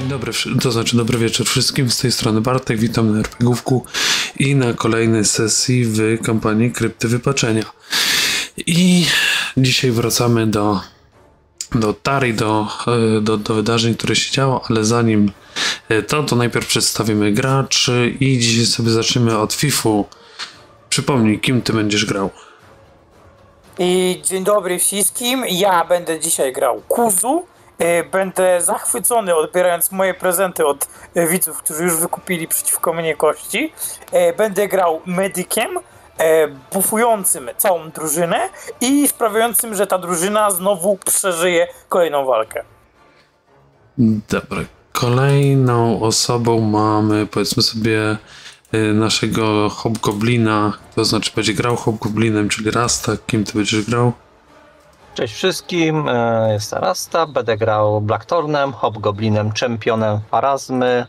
Dzień dobry, to znaczy dobry wieczór wszystkim. Z tej strony Bartek, witam na RPGówku i na kolejnej sesji w kampanii Krypty Wypaczenia. I dzisiaj wracamy do, do Tari, do, e, do, do wydarzeń, które się działo, ale zanim e, to, to najpierw przedstawimy graczy i dzisiaj sobie zaczniemy od FIFU. Przypomnij, kim ty będziesz grał. I dzień dobry wszystkim. Ja będę dzisiaj grał Kuzu. E, będę zachwycony odbierając moje prezenty od e, widzów, którzy już wykupili przeciwko mnie kości. E, będę grał medykiem, bufującym całą drużynę i sprawiającym, że ta drużyna znowu przeżyje kolejną walkę. Dobra. Kolejną osobą mamy, powiedzmy sobie, naszego hobgoblina, to znaczy będzie grał hobgoblinem, czyli Rasta. Kim ty będziesz grał? Cześć wszystkim, e, jest Rasta, będę grał Blacktornem, Hobgoblinem, czempionem Farazmy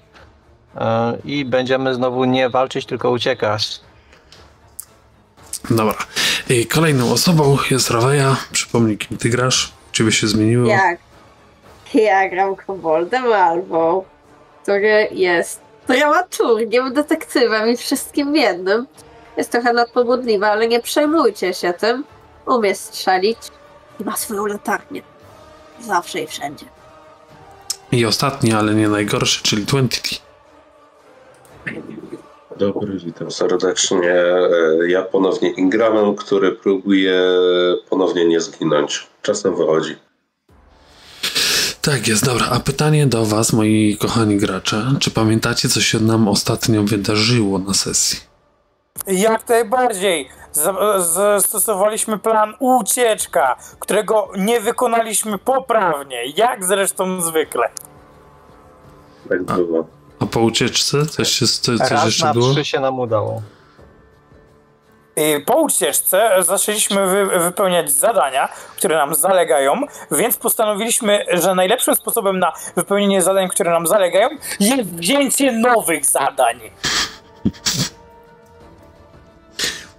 e, i będziemy znowu nie walczyć, tylko uciekać. Dobra. I kolejną osobą jest Raweja. Przypomnij, kim ty grasz? Ciebie się zmieniło? Jak? Ja gram koboldem albo który jest dramaturgiem, detektywem i wszystkim jednym. Jest trochę nadpobudliwa, ale nie przejmujcie się tym. Umie strzelić i ma swoją latarnię. Zawsze i wszędzie. I ostatni, ale nie najgorszy, czyli Twenty. Dobry, witam serdecznie. Ja ponownie Ingramem, który próbuje ponownie nie zginąć. Czasem wychodzi. Tak jest, dobra. A pytanie do Was, moi kochani gracze. Czy pamiętacie, co się nam ostatnio wydarzyło na sesji? Jak najbardziej zastosowaliśmy plan ucieczka, którego nie wykonaliśmy poprawnie, jak zresztą zwykle. Tak było. A, po ucieczce coś, się, coś Raz jeszcze na było? trzy się nam udało. Po ucieczce zaczęliśmy wy wypełniać zadania, które nam zalegają, więc postanowiliśmy, że najlepszym sposobem na wypełnienie zadań, które nam zalegają, jest wzięcie nowych zadań.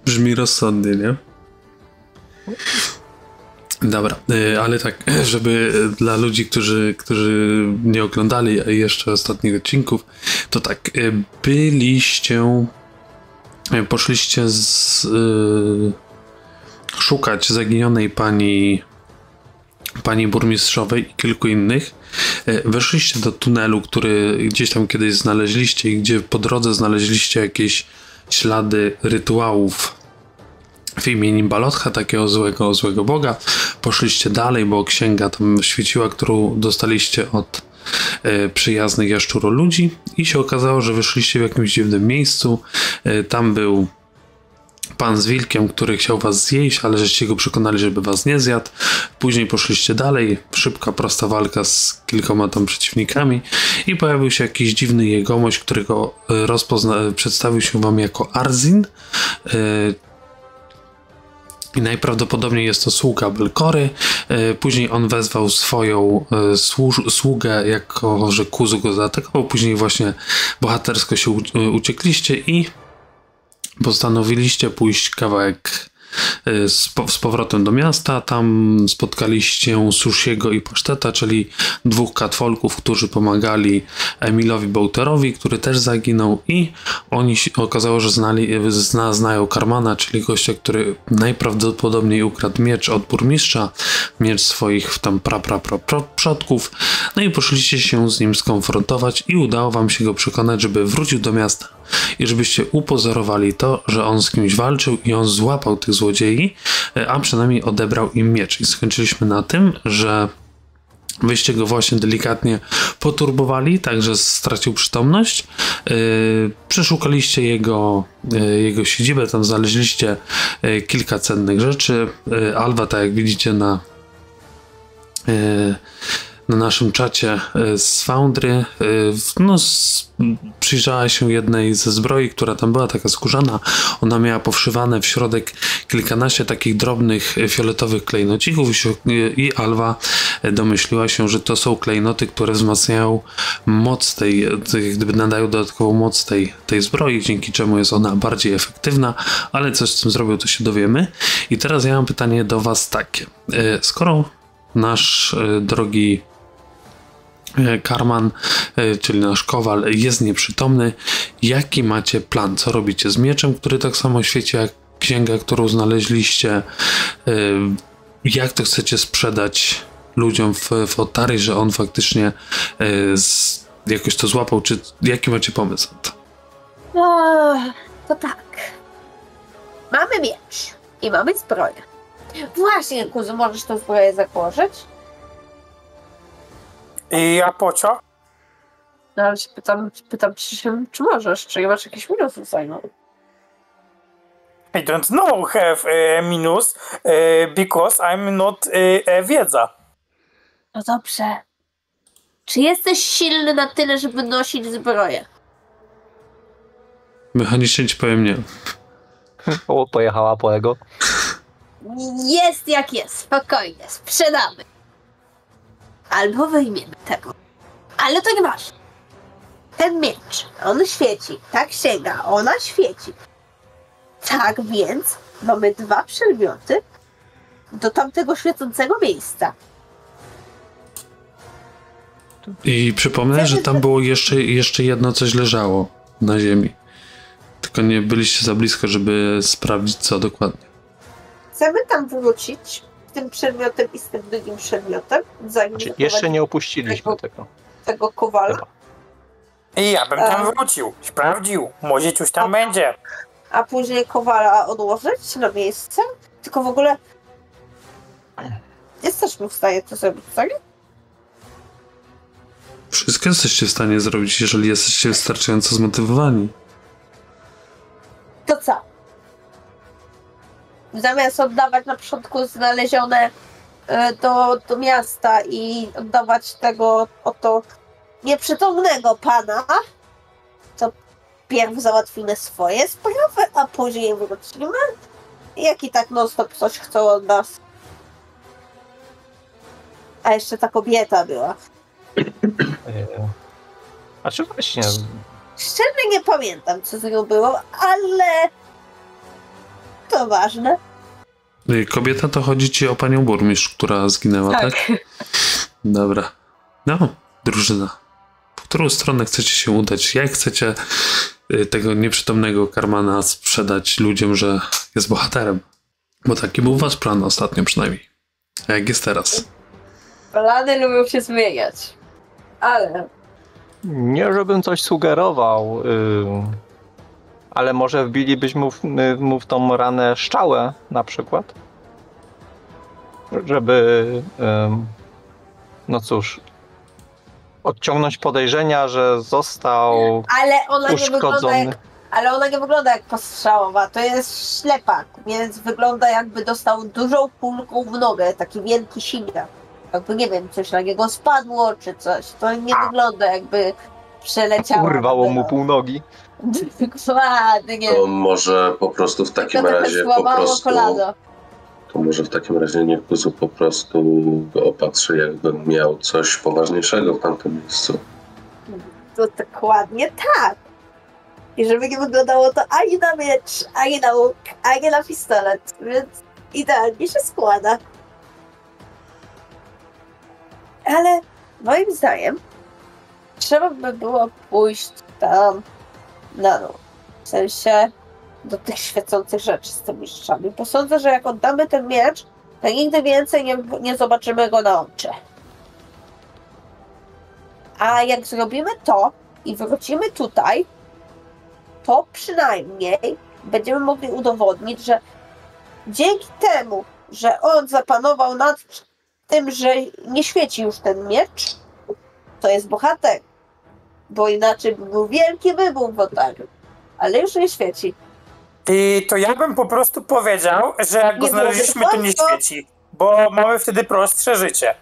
Brzmi rozsądnie, nie? Dobra, y, ale tak, żeby dla ludzi, którzy, którzy nie oglądali jeszcze ostatnich odcinków, to tak, y, byliście, y, poszliście z, szukać zaginionej pani, pani burmistrzowej i kilku innych. Weszliście do tunelu, który gdzieś tam kiedyś znaleźliście i gdzie po drodze znaleźliście jakieś ślady rytuałów w imieniu Balotcha, takiego złego, złego boga. Poszliście dalej, bo księga tam świeciła, którą dostaliście od e, przyjaznych jaszczuro ludzi i się okazało, że wyszliście w jakimś dziwnym miejscu. E, tam był pan z wilkiem, który chciał was zjeść, ale żeście go przekonali, żeby was nie zjadł. Później poszliście dalej, szybka, prosta walka z kilkoma tam przeciwnikami i pojawił się jakiś dziwny jegomość, którego e, rozpozna- przedstawił się wam jako Arzin. E, i najprawdopodobniej jest to sługa Belkory. Później on wezwał swoją sługę, jako że Kuzu go zaatakował. Później właśnie bohatersko się uciekliście i postanowiliście pójść kawałek y, z, z, powrotem do miasta. Tam spotkaliście Sushiego i Paszteta, czyli dwóch katfolków, którzy pomagali Emilowi Bouterowi, który też zaginął i oni się, okazało, że znali, zna, znają Karmana, czyli gościa, który najprawdopodobniej ukradł miecz od burmistrza, miecz swoich tam pra, pra, pra, pra przodków. No i poszliście się z nim skonfrontować i udało wam się go przekonać, żeby wrócił do miasta i żebyście upozorowali to, że on z kimś walczył i on złapał tych złodziei, e, a przynajmniej odebrał im miecz. I skończyliśmy na tym, że Wyście go właśnie delikatnie poturbowali, także stracił przytomność. Yy, przeszukaliście jego, yy, jego siedzibę, tam znaleźliście yy, kilka cennych rzeczy. Alwa, tak jak widzicie na na naszym czacie e, z Foundry, e, no, przyjrzała się jednej ze zbroi, która tam była, taka skórzana. Ona miała powszywane w środek kilkanaście takich drobnych e, fioletowych klejnocików i Alwa domyśliła się, że to są klejnoty, które wzmacniają moc tej, gdyby nadają dodatkową moc tej, tej zbroi, dzięki czemu jest ona bardziej efektywna, ale coś z tym zrobił, to się dowiemy. I teraz ja mam pytanie do Was takie. Skoro nasz drogi Karman, e, czyli nasz kowal, jest nieprzytomny. Jaki macie plan? Co robicie z mieczem, który tak samo świeci jak księga, którą znaleźliście? E, Jak to chcecie sprzedać ludziom w, w Otary, że on faktycznie e, z, jakoś to złapał? Czy jaki macie pomysł? No, to tak. Mamy miecz i mamy zbroję. Właśnie, kuzu, możesz tą zbroję założyć? I ja pocio? No ale się pytam, pytam ci się, czy możesz, czy masz jakichś minusów za nią? I don't know have e, minus e, because I'm not e, e, wiedza. No dobrze. Czy jesteś silny na tyle, żeby nosić zbroję? Mechanicznie ci powiem nie. O, pojechała po ego. Jest jak jest, spokojnie, sprzedamy. Albo wyjmiemy tego. Ale to nie masz. Ten miecz, on świeci. Ta księga, ona świeci. Tak więc mamy dwa przedmioty do tamtego świecącego miejsca. I przypomnę, że tam było jeszcze, jeszcze jedno coś leżało na ziemi. Tylko nie byliście za blisko, żeby sprawdzić co dokładnie. Chcemy tam wrócić tym przedmiotem i z tym drugim przedmiotem, zanim Znaczy, jeszcze nie opuściliśmy tego. tego kowala. Chyba. I ja bym tam A. wrócił, sprawdził. Może coś tam będzie. a później kowala odłożyć na miejsce. Tylko w ogóle jesteśmy w stanie to zrobić, tak? Wszystko jesteście w stanie zrobić, jeżeli jesteście wystarczająco zmotywowani. To co? Zamiast oddawać na początku znalezione e, do, do miasta i oddawać tego oto nieprzytomnego pana, to pierw załatwimy swoje sprawy, a później wrócimy. Jak i tak non stop coś chcą od nas. A jeszcze ta kobieta była. E, A czy właśnie, Szczerze nie pamiętam, co z nią było, ale to ważne. Y, Kobieta to chodzi ci o panią burmistrz, która zginęła, tak? Dobra. No, drużyna. W którą stronę chcecie się udać? Jak chcecie y, tego nieprzytomnego Karmana sprzedać ludziom, że jest bohaterem? Bo taki był wasz plan ostatnio przynajmniej. A jak jest teraz? Plany lubią się zmieniać. Ale nie żebym coś sugerował, y, ale może wbilibyśmy mu, w- mu w tą ranę szczałę na przykład? Żeby, ym, no cóż, odciągnąć podejrzenia, że został Ale ona nie wygląda uszkodzony. jak, ale ona nie wygląda jak postrzałowa, to jest ślepak, więc wygląda jakby dostał dużą kulką w nogę, taki wielki siniak. Jakby nie wiem, coś na niego spadło czy coś. To nie wygląda jakby przeleciało. Urwało mu pół nogi. Dokładnie. To może po prostu w takim razie po prostu. kolano. To może w takim razie niech Kuzu po prostu opatrzy, jakby miał coś poważniejszego w tamtym miejscu. To dokładnie tak. I żeby nie wyglądało to ani na miecz, ani na łuk, ani na pistolet, więc idealnie się składa. Ale moim zdaniem trzeba by było pójść tam na. W sensie do tych świecących rzeczy z tymi mistrzami. Bo sądzę, że jak oddamy ten miecz, to nigdy więcej nie, nie zobaczymy go na oczy. A jak zrobimy to i wrócimy tutaj, to przynajmniej będziemy mogli udowodnić, że dzięki temu, że on zapanował nad tym, że nie świeci już ten miecz, to jest bohater. Bo inaczej by był wielki wybuch w otaru. Ale już nie świeci. I to ja bym po prostu powiedział, że jak go Nie znaleźliśmy, to nie świeci. Bo mamy wtedy prostsze życie.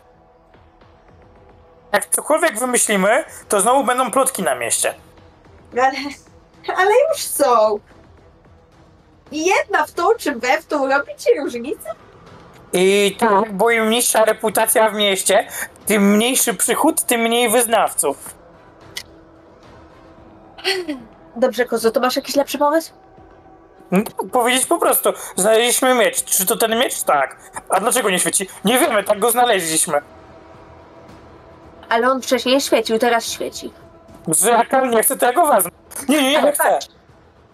Jak cokolwiek wymyślimy, to znowu będą plotki na mieście. Ale, ale już są. I jedna w tą czy we w tą robicie różnicę? I tak, bo im niższa reputacja w mieście, tym mniejszy przychód, tym mniej wyznawców. Dobrze, Kozo, to masz jakiś lepszy pomysł? No, powiedzieć po prostu, znaleźliśmy miecz. Czy to ten miecz? Tak. A dlaczego nie świeci? Nie wiemy, tak go znaleźliśmy. ale on wcześniej świecił, teraz świeci. On nie chce, to ja go wezmę. Nie, nie, nie, nie chcę. patrz,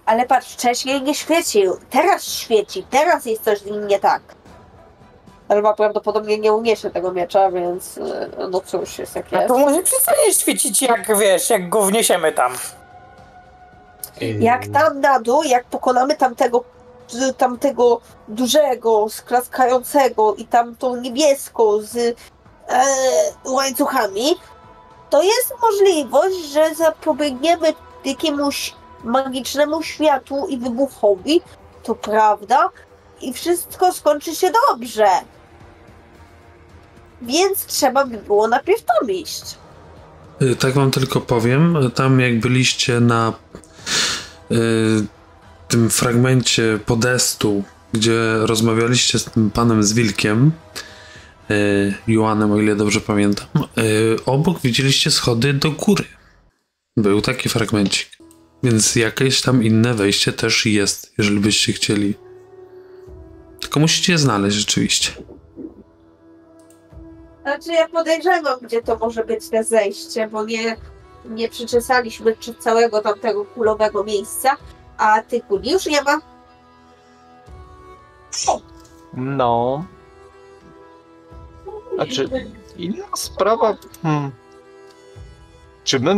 ale patrz, wcześniej nie świecił, teraz świeci, teraz jest coś z nim nie tak. Ale ma prawdopodobnie nie uniesie tego miecza, więc e, no cóż, jest jak A jest. to może przestanie świecić, jak wiesz, jak go wniesiemy tam. Jak tam na dół, jak pokonamy tamtego, tamtego dużego, sklaskającego i tamtą niebieską z e, łańcuchami, to jest możliwość, że zapobiegniemy jakiemuś magicznemu światu i wybuchowi, to prawda, i wszystko skończy się dobrze. Więc trzeba by było najpierw tam iść. Y, Tak wam tylko powiem, tam jak byliście na tym fragmencie podestu, gdzie rozmawialiście z tym panem z wilkiem, y, Joanem, o ile dobrze pamiętam, y, obok widzieliście schody do góry. Był taki fragmencik. Więc jakieś tam inne wejście też jest, jeżeli byście chcieli. Tylko musicie je znaleźć rzeczywiście. Znaczy ja podejrzewam, gdzie to może być te zejście, bo nie, nie przyczesaliśmy czy całego tamtego kulowego miejsca, a tych kuli już nie ma. No. Znaczy, inna sprawa. Hmm. Czy my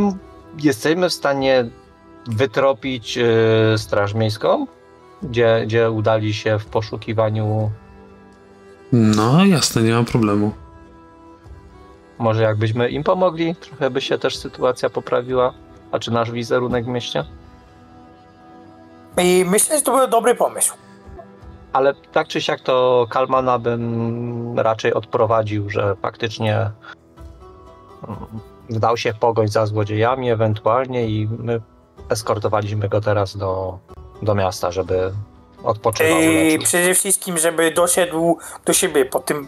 jesteśmy w stanie wytropić e, Straż Miejską? Gdzie, gdzie udali się w poszukiwaniu. No jasne, nie ma problemu. Może jakbyśmy im pomogli, trochę by się też sytuacja poprawiła. A czy nasz wizerunek w mieście? I myślę, że to był dobry pomysł. Ale tak czy siak to Kalmana bym raczej odprowadził, że faktycznie mm, wdał się w pogoń za złodziejami ewentualnie i my eskortowaliśmy go teraz do, do miasta, żeby odpoczywał. I przede wszystkim, żeby doszedł do siebie po tym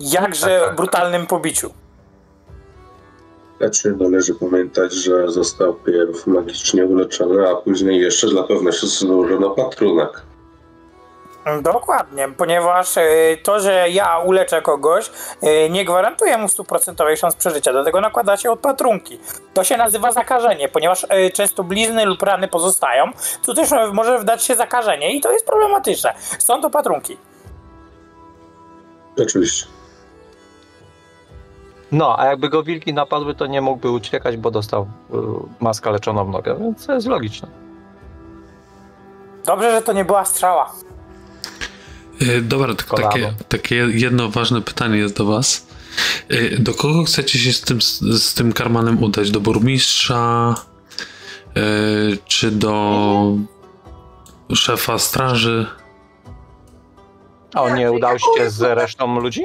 jakże Tak, tak. brutalnym pobiciu. Znaczy należy pamiętać, że został pierw magicznie uleczony, a później jeszcze dla pewności złożono patrunek. Dokładnie, ponieważ e, to, że ja uleczę kogoś, e, nie gwarantuje mu stuprocentowej szans przeżycia, dlatego nakłada się odpatrunki. To się nazywa zakażenie, ponieważ e, często blizny lub rany pozostają, co też e, może wdać się zakażenie i to jest problematyczne. Są to patrunki. Oczywiście. No, a jakby go wilki napadły, to nie mógłby uciekać, bo dostał y, maskę leczoną w nogę, więc to jest logiczne. Dobrze, że to nie była strzała. E, Dobra, tylko Kolano. takie, takie jedno ważne pytanie jest do was. E, Do kogo chcecie się z tym, z tym karmanem udać? Do burmistrza? E, Czy do szefa straży? A on nie udał się z resztą ludzi?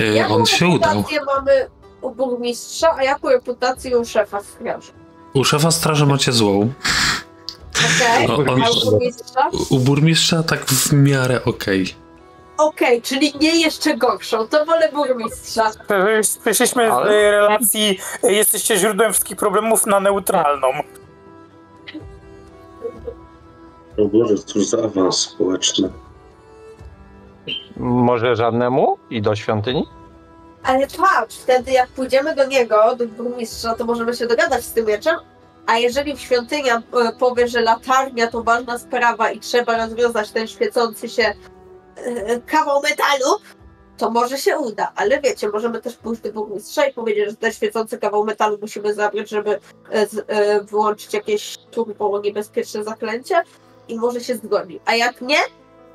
E, Jaką On się udał. reputację mamy u burmistrza, a jaką reputację u szefa straży? U szefa straży macie złą. Okej, O, on- a u burmistrza? U burmistrza tak w miarę okej. Okej, czyli nie jeszcze gorszą, to wolę burmistrza. Przeszliśmy z Ale- relacji jesteście źródłem wszystkich problemów na neutralną. O Boże, cóż za awans społeczny. Może żadnemu? I do świątyni? Ale patrz, wtedy jak pójdziemy do niego, do burmistrza, to możemy się dogadać z tym mieczem, a jeżeli w świątynia e, powie, że latarnia to ważna sprawa i trzeba rozwiązać ten świecący się e, kawał metalu, to może się uda, ale wiecie, możemy też pójść do burmistrza i powiedzieć, że ten świecący kawał metalu musimy zabrać, żeby e, e, wyłączyć jakieś turbo niebezpieczne zaklęcie i może się zgodzi. A jak nie,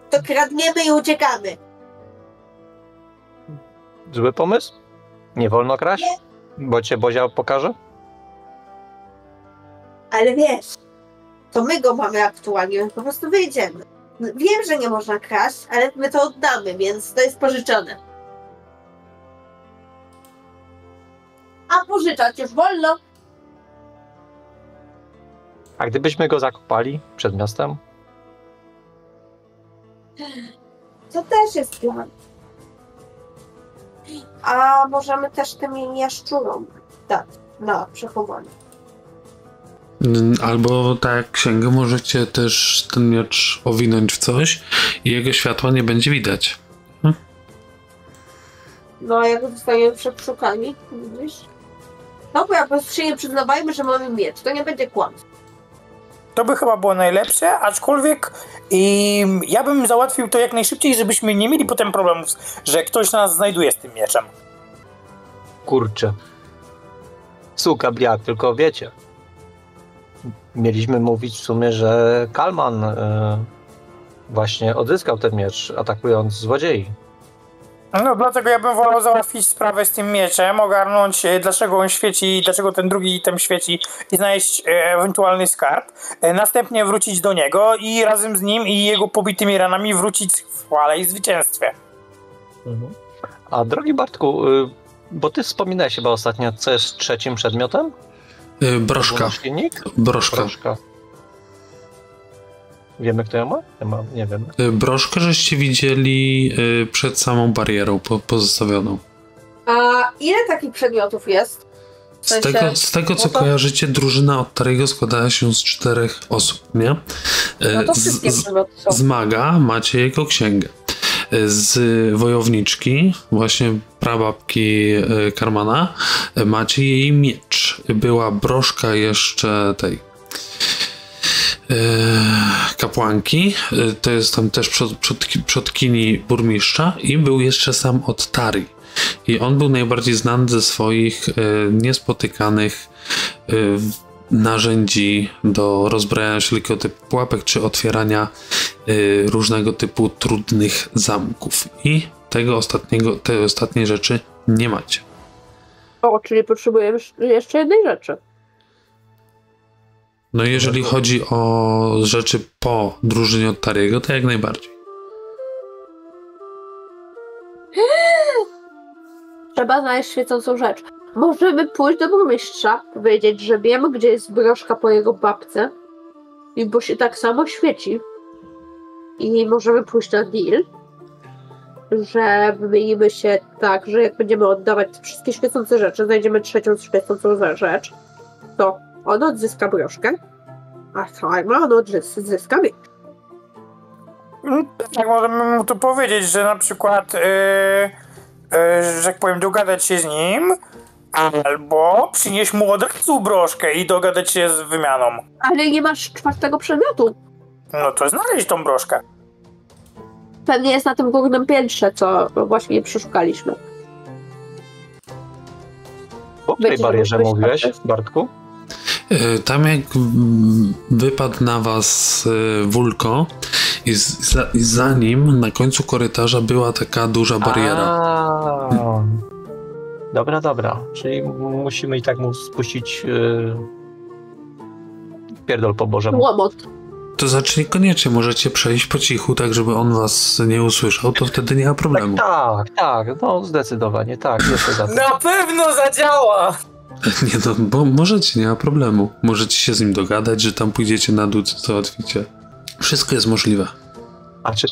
to kradniemy i uciekamy. Zły pomysł? Nie wolno kraść? Bo cię Bozia pokaże? Ale wiesz, to my go mamy aktualnie, po prostu wyjdziemy. Wiem, że nie można kraść, ale my to oddamy, więc to jest pożyczone. A pożyczać już wolno. A gdybyśmy go zakopali przed miastem? To też jest plan. A możemy też tym jaszczurom dać na przechowanie. Albo tak księgę możecie też ten miecz owinąć w coś i jego światła nie będzie widać. No a jak zostaniemy przeszukani, widzisz? Dobra, po prostu się nie przyznawajmy, że mamy miecz. To nie będzie kłamstwo. To by chyba było najlepsze, aczkolwiek i ja bym załatwił to jak najszybciej, żebyśmy nie mieli potem problemów, że ktoś nas znajduje z tym mieczem. Kurczę. Suka bliak, tylko wiecie. Mieliśmy mówić w sumie, że Kalman e, właśnie odzyskał ten miecz, atakując złodziei. No dlatego ja bym wolał załatwić sprawę z tym mieczem, ogarnąć e, dlaczego on świeci, dlaczego ten drugi item świeci i znaleźć e, ewentualny skarb. E, Następnie wrócić do niego i razem z nim i jego pobitymi ranami wrócić w chwale i zwycięstwie. A drogi Bartku, y, bo ty wspominałeś chyba ostatnio, co jest trzecim przedmiotem? Y, Broszka. Broszka. Broszka. Wiemy, kto ją ma? Ja mam, nie wiem. Y, Broszkę żeście widzieli y, przed samą barierą po, pozostawioną. A ile takich przedmiotów jest? W Z tego, z tego co no to- kojarzycie, drużyna od Tariego składała się z czterech osób, nie? Y, No to z- wszystkie z- przedmioty są. Z maga macie jego księgę. Z wojowniczki, właśnie prababki e, Karmana, e, macie jej miecz. Była broszka jeszcze tej e, kapłanki, e, to jest tam też przod, przodki, przodkini burmistrza i był jeszcze sam od Tari. I on był najbardziej znany ze swoich e, niespotykanych e, narzędzi do rozbrajania wszelkiego typu pułapek czy otwierania różnego typu trudnych zamków. I tego ostatniego, tej ostatniej rzeczy nie macie. O, czyli potrzebujemy jeszcze jednej rzeczy. No jeżeli chodzi o rzeczy po drużynie od Tariego, to jak najbardziej. Trzeba znaleźć świecącą rzecz. Możemy pójść do burmistrza, powiedzieć, że wiemy, gdzie jest broszka po jego babce, i bo się tak samo świeci. I możemy pójść na deal, że wymienimy się tak, że jak będziemy oddawać wszystkie świecące rzeczy, znajdziemy trzecią świecącą rzecz, to on odzyska broszkę, a Simon odzyska miecz. Mm, Tak możemy mu tu powiedzieć, że na przykład, yy, yy, że jak powiem, dogadać się z nim, albo przynieść mu od razu broszkę i dogadać się z wymianą. Ale nie masz czwartego przedmiotu. No to znaleźć tą broszkę. Pewnie jest na tym górnym piętrze, co właśnie przeszukaliśmy. O której barierze mówiłeś, tak. Bartku? Y, Tam jak mm, wypadł na was y, Wulko i, za, i za nim na końcu korytarza była taka duża bariera. A, Dobra, dobra. Czyli musimy i tak mu spuścić yy... pierdol po Bożemu. Łomot. To znaczy niekoniecznie możecie przejść po cichu, tak żeby on was nie usłyszał, to wtedy nie ma problemu. Tak, tak, no zdecydowanie, tak, za. Na pewno zadziała! Nie no, bo możecie, nie ma problemu. Możecie się z nim dogadać, że tam pójdziecie na dół, co załatwicie. Wszystko jest możliwe. Znaczy,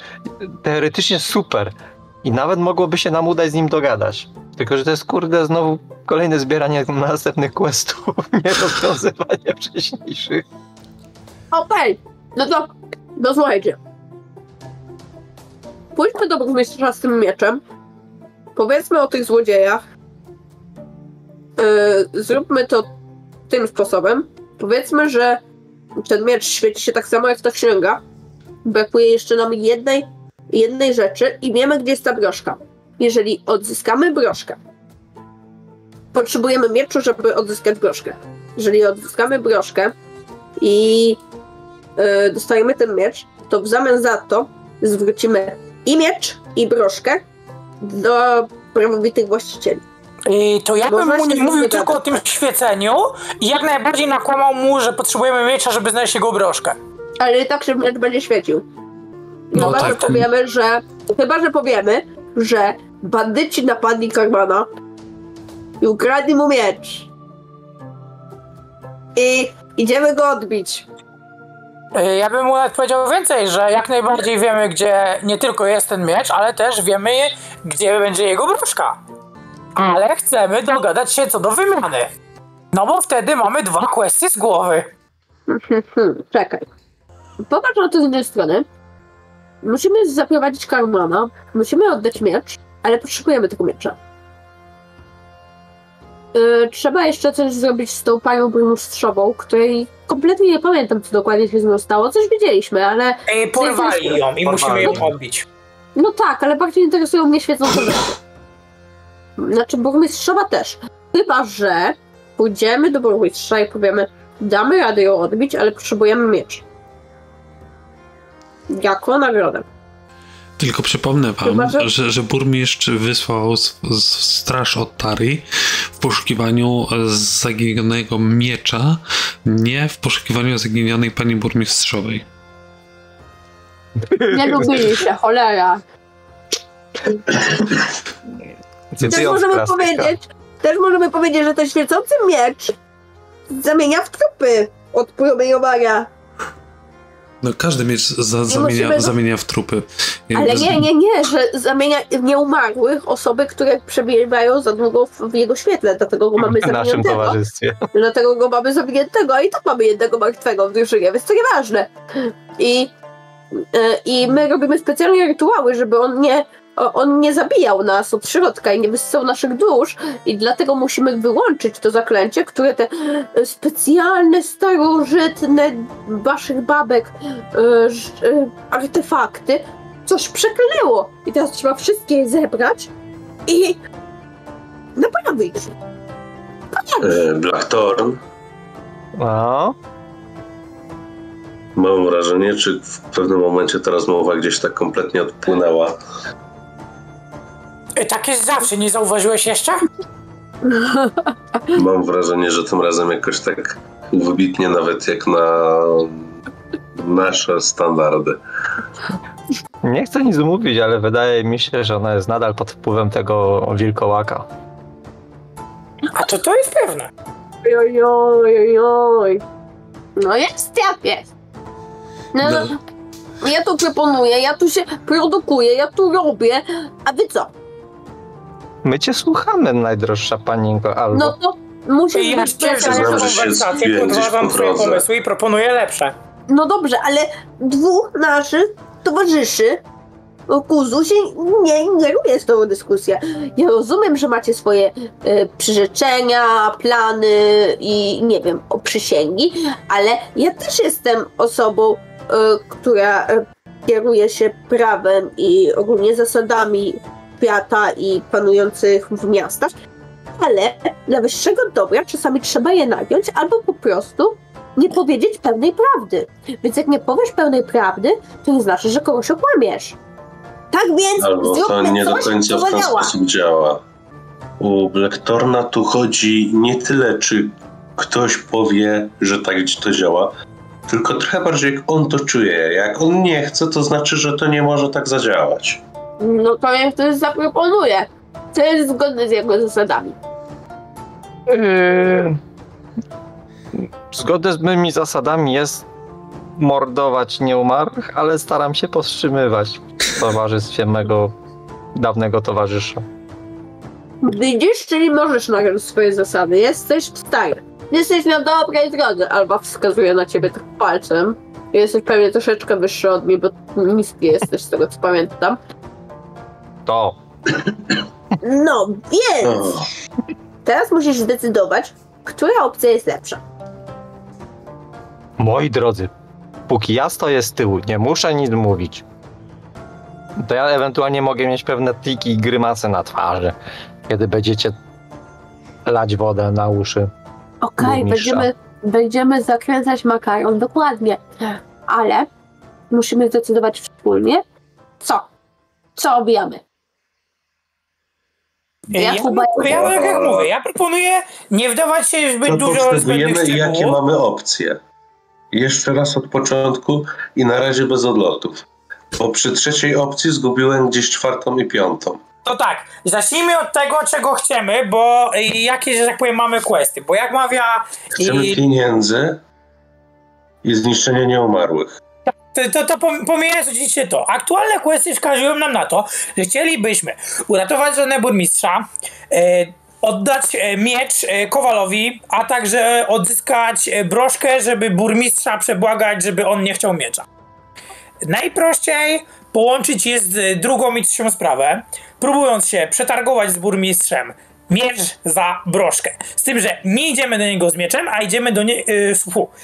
teoretycznie super. I nawet mogłoby się nam udać z nim dogadać. Tylko, że to jest kurde znowu kolejne zbieranie następnych questów, nie rozwiązywanie wcześniejszych. Okej, no to, no słuchajcie. Pójdźmy do burmistrza z tym mieczem. Powiedzmy o tych złodziejach. Yy, zróbmy to tym sposobem. Powiedzmy, że ten miecz świeci się tak samo jak ta księga. Brakuje jeszcze nam jednej, jednej rzeczy i wiemy, gdzie jest ta broszka. Jeżeli odzyskamy broszkę, potrzebujemy mieczu, żeby odzyskać broszkę. Jeżeli odzyskamy broszkę i yy, dostajemy ten miecz, to w zamian za to zwrócimy i miecz, i broszkę do prawowitych właścicieli. I to ja bym Można mu nie mówił tylko o tym świeceniu i jak najbardziej nakłamał mu, że potrzebujemy miecza, żeby znaleźć jego broszkę. Ale i tak się miecz będzie świecił. No Chyba, że tak. powiemy, że. Chyba, że powiemy, że bandyci napadli Karmana i ukradli mu miecz. I idziemy go odbić. Y, Ja bym mu nawet powiedział więcej, że jak najbardziej wiemy, gdzie nie tylko jest ten miecz, ale też wiemy, gdzie będzie jego broszka. Ale chcemy dogadać się co do wymiany. No bo wtedy mamy dwa questy z głowy. Hmm, czekaj. Popatrz na to z jednej strony. Musimy zaprowadzić Karmana, musimy oddać miecz, ale potrzebujemy tego miecza. y, trzeba jeszcze coś zrobić z tą panią burmistrzową, której kompletnie nie pamiętam, co dokładnie się z nią stało. Coś widzieliśmy, ale Ej, porwali ją i musimy ją Porwali. odbić. no tak, ale bardziej interesują mnie świecące rzeczy. Znaczy burmistrzowa też. Chyba, że pójdziemy do burmistrza i powiemy, damy radę ją odbić, ale potrzebujemy miecz. Jako nagrodę. Tylko przypomnę wam, Chyba, że- że, że burmistrz wysłał straż od Tari w poszukiwaniu zaginionego miecza, nie w poszukiwaniu zaginionej pani burmistrzowej. Nie lubili się, cholera. Też możemy powiedzieć, też możemy powiedzieć, że ten świecący miecz zamienia w trupy od promieniowania. No każdy miecz za, zamienia, musimy- zamienia w trupy. Ale Jakby z- nie, nie, nie, że zamienia w nieumarłych osoby, które przebywają za długo w, w jego świetle, dlatego go mamy W naszym towarzystwie. Dlatego go mamy zamkniętego, a i tak mamy jednego martwego w drużynie, więc to nieważne. I, e, I my robimy specjalnie rytuały, żeby on nie, on nie zabijał nas od środka i nie wyssał naszych dusz i dlatego musimy wyłączyć to zaklęcie, które te e, specjalne, starożytne waszych babek e, e, artefakty coś przeklęło. I teraz trzeba wszystkie je zebrać i naprawić. E, Blackthorn, No, mam wrażenie, czy w pewnym momencie ta rozmowa gdzieś tak kompletnie odpłynęła. Ej, tak jest zawsze, nie zauważyłeś jeszcze? Mam wrażenie, że tym razem jakoś tak wybitnie nawet jak na nasze standardy. nie chcę nic mówić, ale wydaje mi się, że ona jest nadal pod wpływem tego wilkołaka. A to to jest pewne. Oj, oj, oj, oj. No jest jak jest. No, No. no. Ja tu proponuję, ja tu się produkuję, ja tu robię, a wy co? My cię słuchamy, najdroższa paninko Albo. No to musimy I że się konwersację, podważam drodze. pomysły i proponuję lepsze. No dobrze, ale dwóch naszych towarzyszy Kuzu się nie ingeruje z tą dyskusję. Ja rozumiem, że macie swoje e, przyrzeczenia, plany i nie wiem, o przysięgi, ale ja też jestem osobą, e, która e, kieruje się prawem i ogólnie zasadami świata i panujących w miastach, ale dla wyższego dobra czasami trzeba je nagiąć albo po prostu nie powiedzieć pełnej prawdy. Więc jak nie powiesz pełnej prawdy, to nie znaczy, że kogoś okłamiesz. Tak więc Albo to nie do końca w ten sposób działa. U Blacktorna tu chodzi nie tyle, czy ktoś powie, że tak to działa, tylko trochę bardziej jak on to czuje. Jak on nie chce, to znaczy, że to nie może tak zadziałać. No to niech ktoś zaproponuje. Co jest zgodne z jego zasadami. Yy... Zgodne z moimi zasadami jest mordować nieumarłych, ale staram się powstrzymywać w towarzystwie mego dawnego towarzysza. Widzisz, czyli możesz nagrać swoje zasady. Jesteś stary. Jesteś na dobrej drodze. Albo wskazuje na ciebie tak palcem. Jesteś pewnie troszeczkę wyższy od mnie, bo niski jesteś z tego co pamiętam. To No, więc O, teraz musisz zdecydować, która opcja jest lepsza. Moi drodzy, póki ja stoję z tyłu, nie muszę nic mówić. To ja ewentualnie mogę mieć pewne tiki i grymasy na twarzy, kiedy będziecie lać wodę na uszy. Okej, Burmistrza. będziemy, będziemy zakręcać makaron, dokładnie. Ale musimy zdecydować wspólnie, co? Co obijamy? Ja, Ja ja, ja, tak jak mówię, ja proponuję nie wdawać się w zbyt to dużo zbędnych potrzebujemy i jakie mamy opcje. Jeszcze raz od początku i na razie bez odlotów. Bo przy trzeciej opcji zgubiłem gdzieś czwartą i piątą. To tak, zacznijmy od tego, czego chcemy, bo jakie, że tak powiem, mamy questy. Bo jak mawia... Chcemy i- pieniędzy i zniszczenia nieumarłych. To, to, to pom- pomijając oczywiście to, aktualne questy wskazują nam na to, że chcielibyśmy uratować żonę burmistrza, e, oddać e, miecz e, Kowalowi, a także odzyskać e, broszkę, żeby burmistrza przebłagać, żeby on nie chciał miecza. Najprościej połączyć jest drugą i trzecią sprawę, próbując się przetargować z burmistrzem miecz za broszkę. Z tym, że nie idziemy do niego z mieczem, a idziemy do niego. Yy,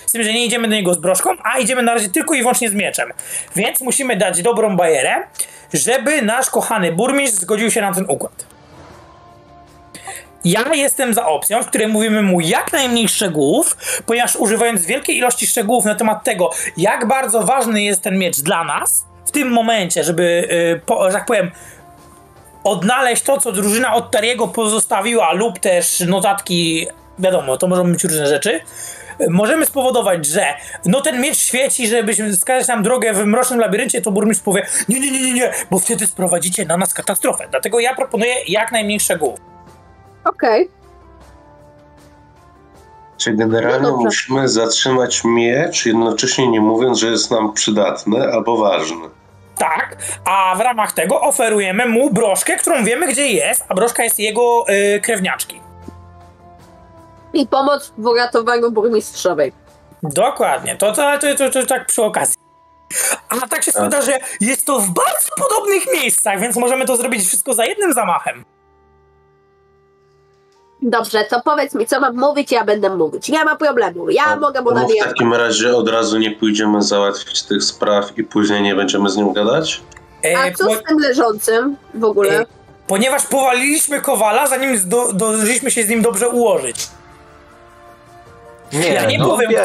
z tym, że nie idziemy do niego z broszką, a idziemy na razie tylko i wyłącznie z mieczem. Więc musimy dać dobrą bajerę, żeby nasz kochany burmistrz zgodził się na ten układ. Ja jestem za opcją, w której mówimy mu jak najmniej szczegółów, ponieważ używając wielkiej ilości szczegółów na temat tego, jak bardzo ważny jest ten miecz dla nas, w tym momencie, żeby, yy, po, że tak powiem, odnaleźć to, co drużyna od Tariego pozostawiła, lub też notatki, wiadomo, to mogą być różne rzeczy, możemy spowodować, że no ten miecz świeci, żebyśmy wskazać nam drogę w mrocznym labiryncie, to burmistrz powie nie, nie, nie, nie, nie, bo wtedy sprowadzicie na nas katastrofę. Dlatego ja proponuję jak najmniej szczegółów. Okej. Czy generalnie No musimy zatrzymać miecz, jednocześnie nie mówiąc, że jest nam przydatny albo ważny? Tak, a w ramach tego oferujemy mu broszkę, którą wiemy gdzie jest, a broszka jest jego y, krewniaczki. I pomoc w uratowaniu burmistrzowej. Dokładnie, to, to, to, to, to tak przy okazji. A tak się składa, że jest to w bardzo podobnych miejscach, więc możemy to zrobić wszystko za jednym zamachem. Dobrze, to powiedz mi, co mam mówić, ja będę mówić. Nie ma problemu. Ja mogę mu No w nawijać. takim razie od razu nie pójdziemy załatwić tych spraw i później nie będziemy z nim gadać? E, A co po- z tym leżącym w ogóle? E, ponieważ powaliliśmy Kowala, zanim zdążyliśmy się z nim dobrze ułożyć. Nie, Ja nie no powiem, wie.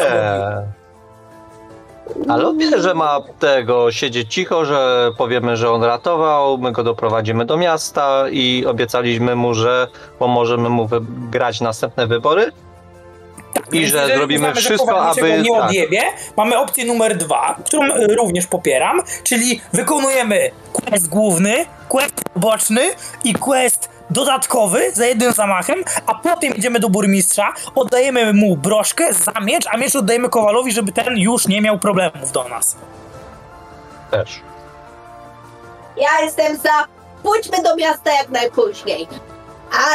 On wie, że ma tego siedzieć cicho, że powiemy, że on ratował, my go doprowadzimy do miasta i obiecaliśmy mu, że pomożemy mu wygrać następne wybory. I Więc że zrobimy uznamy, że wszystko, niczego aby- nie tak. odjebie, mamy opcję numer dwa, którą y, również popieram, czyli wykonujemy quest główny, quest boczny i quest dodatkowy za jednym zamachem, a potem idziemy do burmistrza, oddajemy mu broszkę za miecz, a miecz oddajemy Kowalowi, żeby ten już nie miał problemów do nas. Też. Ja jestem za. Pójdźmy do miasta jak najpóźniej.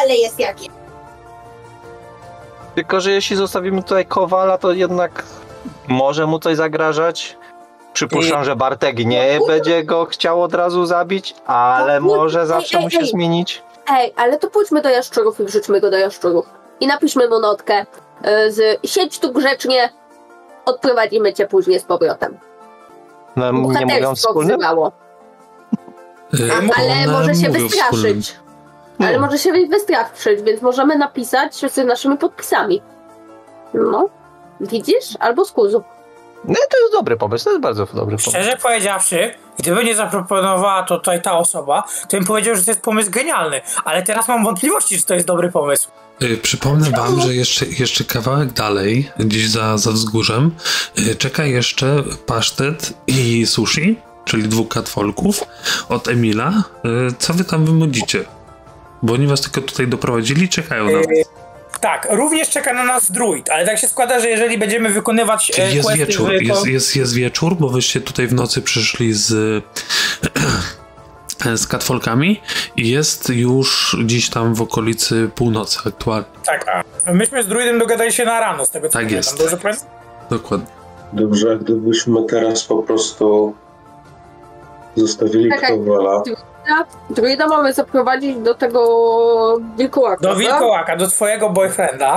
Ale jest jak jest. Tylko, że jeśli zostawimy tutaj Kowala, to jednak może mu coś zagrażać. Przypuszczam, I- że Bartek nie będzie go chciał od razu zabić, ale No, może ej, zawsze mu się zmienić. Ej, ale to pójdźmy do jaszczurów i wrzućmy go do jaszczurów. I napiszmy mu notkę y, z siedź tu grzecznie, odprowadzimy cię później z powrotem. No, nie mówiąc Bohaterstwo wspólnym? wzywało. Y, A, ale one może się mówią wystraszyć. Ale może się wystraszyć, więc możemy napisać z naszymi podpisami. No, widzisz? Albo z kuzu. Nie, to jest dobry pomysł, to jest bardzo dobry pomysł. Szczerze powiedziawszy, gdyby nie zaproponowała to tutaj ta osoba, to bym powiedział, że to jest pomysł genialny, ale teraz mam wątpliwości, czy to jest dobry pomysł. Y, Przypomnę wam, że jeszcze, jeszcze kawałek dalej, gdzieś za, za wzgórzem, y, czeka jeszcze pasztet i sushi, czyli dwóch katfolków od Emila. Y, Co wy tam wymudzicie? Bo oni was tylko tutaj doprowadzili, czekają na was. Tak, również czeka na nas druid, ale tak się składa, że jeżeli będziemy wykonywać e, jest questy wieczór, w- jest, jest, jest wieczór, bo wyście tutaj w nocy przyszli z z katfolkami i jest już gdzieś tam w okolicy północy aktualnie. Tak, a myśmy z druidem dogadali się na rano, z tego co Tak pamiętam. jest. Dobrze powiem? Dokładnie. Dobrze, gdybyśmy teraz po prostu zostawili Czekaj. Kowala. Druida mamy zaprowadzić do tego wilkołaka. Do wilkołaka, do twojego boyfrienda.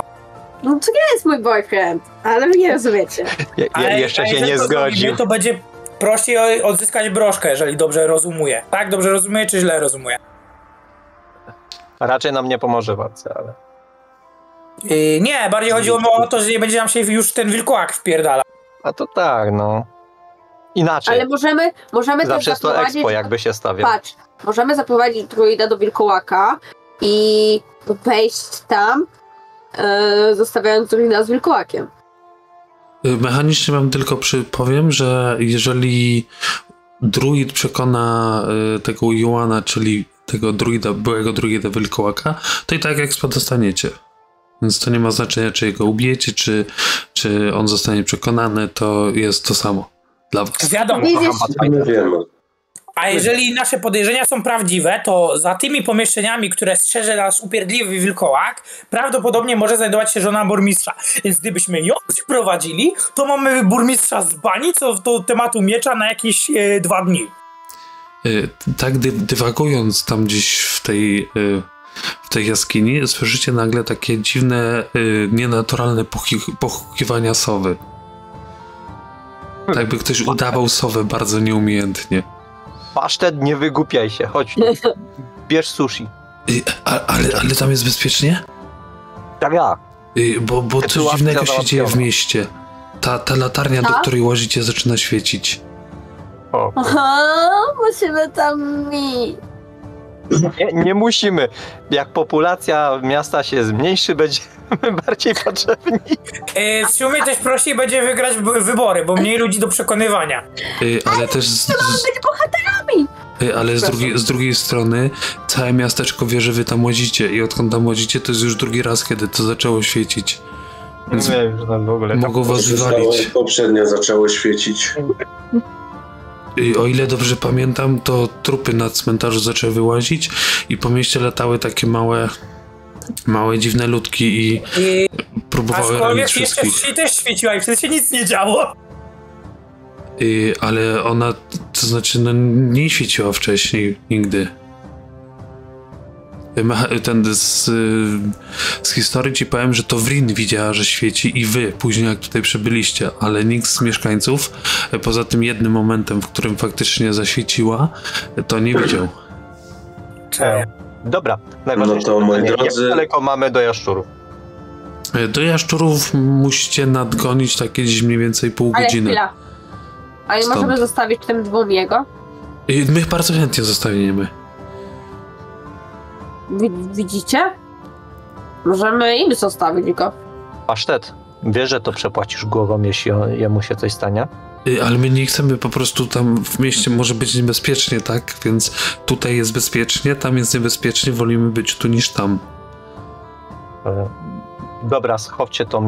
No to nie jest mój boyfriend, ale wy nie rozumiecie. Je, je, Ale- jeszcze się nie to zgodził. Zrobimy, to będzie prościej o- odzyskać broszkę, jeżeli dobrze rozumuję. Tak, dobrze rozumuję, czy źle rozumuję? Raczej nam nie pomoże walce, ale. Yy, nie, bardziej chodziło mi o to, że nie będzie nam się już ten wilkołak wpierdala. A to tak, no. Inaczej. Ale możemy, możemy też Zawsze to zaprowadzić... expo, jakby się stawiał. Patrz, możemy zaprowadzić druida do wilkołaka i wejść tam, e, zostawiając druida z wilkołakiem. Y, Mechanicznie wam tylko przypowiem, że jeżeli druid przekona y, tego Joana, czyli tego druida, byłego druida wilkołaka, to i tak expo dostaniecie. Więc to nie ma znaczenia, czy jego ubijecie, czy, czy on zostanie przekonany, to jest to samo dla was. Wiadomo. Widzisz. A jeżeli nasze podejrzenia są prawdziwe, to za tymi pomieszczeniami, które strzeże nas upierdliwy wilkołak, prawdopodobnie może znajdować się żona burmistrza. Więc gdybyśmy ją przyprowadzili, to mamy burmistrza z bani, co do tematu miecza na jakieś e, dwa dni. Y, Tak dy, dywagując tam gdzieś w tej y, w tej jaskini, słyszycie nagle takie dziwne, y, nienaturalne pochukiwania sowy. Tak jakby ktoś udawał sowę bardzo nieumiejętnie. Pasztet, nie wygłupiaj się, chodź tu. Bierz sushi. Y, a, ale, ale tam jest bezpiecznie? Tak ja. Y, bo bo coś dziwnego się dzieje w mieście. Ta, ta latarnia, do Tak? której łazicie, zaczyna świecić. O. Aha, musimy tam iść. Nie, nie musimy. Jak populacja miasta się zmniejszy, będziemy bardziej potrzebni. E, w sumie też prościej będzie wygrać wy- wybory, bo mniej ludzi do przekonywania. Y, ale też z, z, Być bohaterami. y, ale z drugiej, z drugiej strony całe miasteczko wie, że wy tam łazicie i odkąd tam łazicie, to jest już drugi raz, kiedy to zaczęło świecić. Więc Nie wiem, że tam w ogóle. Mogą was wywalić. Poprzednio zaczęło świecić. O ile dobrze pamiętam, to trupy na cmentarzu zaczęły wyłazić i po mieście latały takie małe, małe dziwne ludki i I próbowały jeszcze wszystkich. wsi też świeciła i wtedy się nic nie działo. Y, ale ona, to znaczy, no nie świeciła wcześniej nigdy. Y, Ten z, z historii ci powiem, że to Wrin widziała, że świeci i wy, później jak tutaj przybyliście, ale nikt z mieszkańców, y, poza tym jednym momentem, w którym faktycznie zaświeciła, to nie widział. Dobra, najważniejsze. No to, moi drodzy- Jak daleko mamy do jaszczurów? Y, Do jaszczurów musicie nadgonić takie gdzieś mniej więcej pół Ale godziny. chwila. A Stąd. możemy zostawić tym dwóm jego? Y, My bardzo chętnie zostawimy. Wi- Widzicie? Możemy im zostawić go. Pasztet, wiesz, że to przepłacisz głową, jeśli on, jemu się coś stanie? Y, Ale my nie chcemy po prostu tam w mieście może być niebezpiecznie, tak? Więc tutaj jest bezpiecznie, tam jest niebezpiecznie, wolimy być tu niż tam. E, Dobra, schowcie to,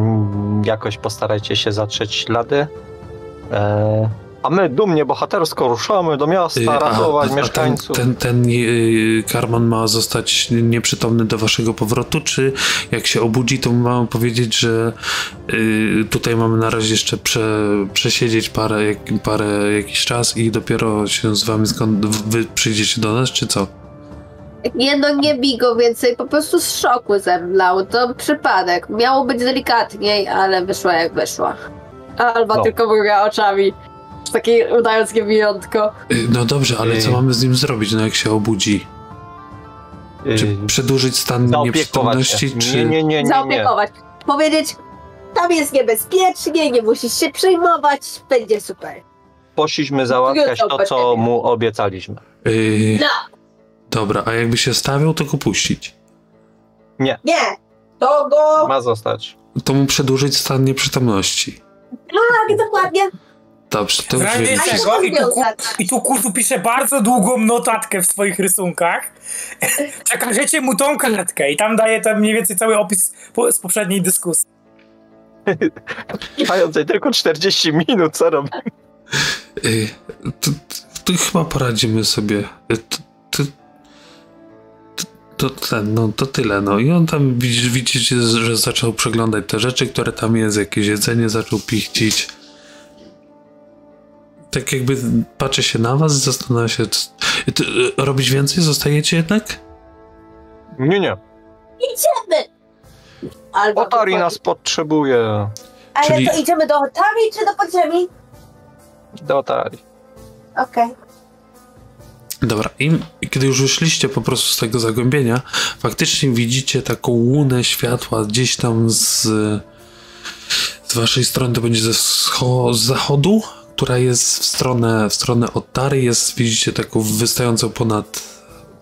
jakoś postarajcie się zatrzeć ślady. E, a my dumnie, bohatersko ruszamy do miasta, ratować ten, mieszkańców. ten, ten y, Karman ma zostać nieprzytomny do waszego powrotu, czy jak się obudzi, to mamy powiedzieć, że y, tutaj mamy na razie jeszcze prze, przesiedzieć parę, jak, parę jakiś czas i dopiero się z wami skąd wy przyjdziecie do nas, czy co? Nie no, nie bij go więcej, po prostu z szoku zemdlał. To przypadek. Miało być delikatniej, ale wyszła jak wyszła. Albo No. tylko mruga oczami. Takie udając niewijątko. Y, No dobrze, ale co Y. mamy z nim zrobić, no jak się obudzi? Czy Y, przedłużyć stan nieprzytomności, czy... Nie, nie, nie, nie, nie. Zaopiekować. Powiedzieć, tam jest niebezpiecznie, nie musisz się przejmować, będzie super. Poszliśmy załatwiać to, co mu obiecaliśmy. No. Dobra, a jakby się stawiał, to go puścić. Nie, to go... Ma zostać. To mu przedłużyć stan nieprzytomności. Tak, dokładnie. Dobrze, to W już wiem. Czego, i tu, ku, i tu Kuzu pisze bardzo długą notatkę w swoich rysunkach. Przekażecie mu tą kartkę i tam daje tam mniej więcej cały opis po, z poprzedniej dyskusji. Trwającej tylko 40 minut, co robi? Y, to, to chyba poradzimy sobie. Y, To, to, to, to, ten, no, to tyle. No. I on tam widzi- widzicie, że zaczął przeglądać te rzeczy, które tam jest, jakieś jedzenie zaczął pichcić. Tak jakby patrzy się na was, zastanawia się, y, robić więcej? Zostajecie jednak? Nie, nie. Idziemy. Albo Otari nas potrzebuje. Ale czyli- to idziemy do Otari czy do podziemi? Do Otari. Okej. Dobra, i kiedy już wyszliście po prostu z tego zagłębienia, faktycznie widzicie taką łunę światła gdzieś tam z, z waszej strony, to będzie ze scho- z zachodu, która jest w stronę, w stronę Ottary, jest, widzicie taką wystającą ponad,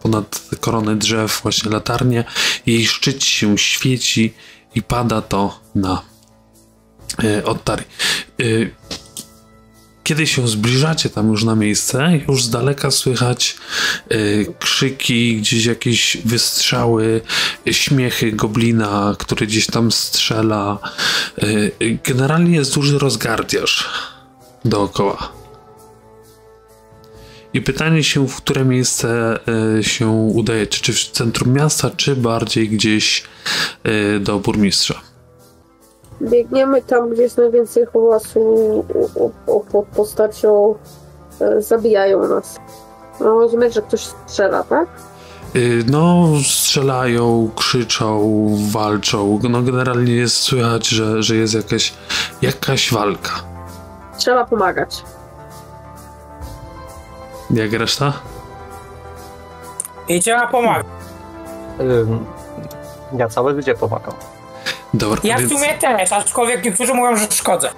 ponad koronę drzew właśnie latarnię, jej szczyt się świeci i pada to na e, Ottary. E, kiedy się zbliżacie tam już na miejsce, już z daleka słychać y, krzyki, gdzieś jakieś wystrzały, y, śmiechy goblina, który gdzieś tam strzela. Y, y, generalnie jest duży rozgardiaż dookoła. I pytanie się, w które miejsce y, się udajecie? Czy w centrum miasta, czy bardziej gdzieś y, do burmistrza? Biegniemy tam, gdzie jest najwięcej hałasu pod postacią e, zabijają nas. No rozumieć, że ktoś strzela, tak? No, strzelają, krzyczą, walczą. No, generalnie jest słychać, że, że jest jakaś, jakaś walka. Trzeba pomagać. Jak reszta? I trzeba pomagać. Ym, Ja całe gdzie pomagam. Dobra, Ja w więc, sumie też, aczkolwiek niektórzy mówią, że szkodzę.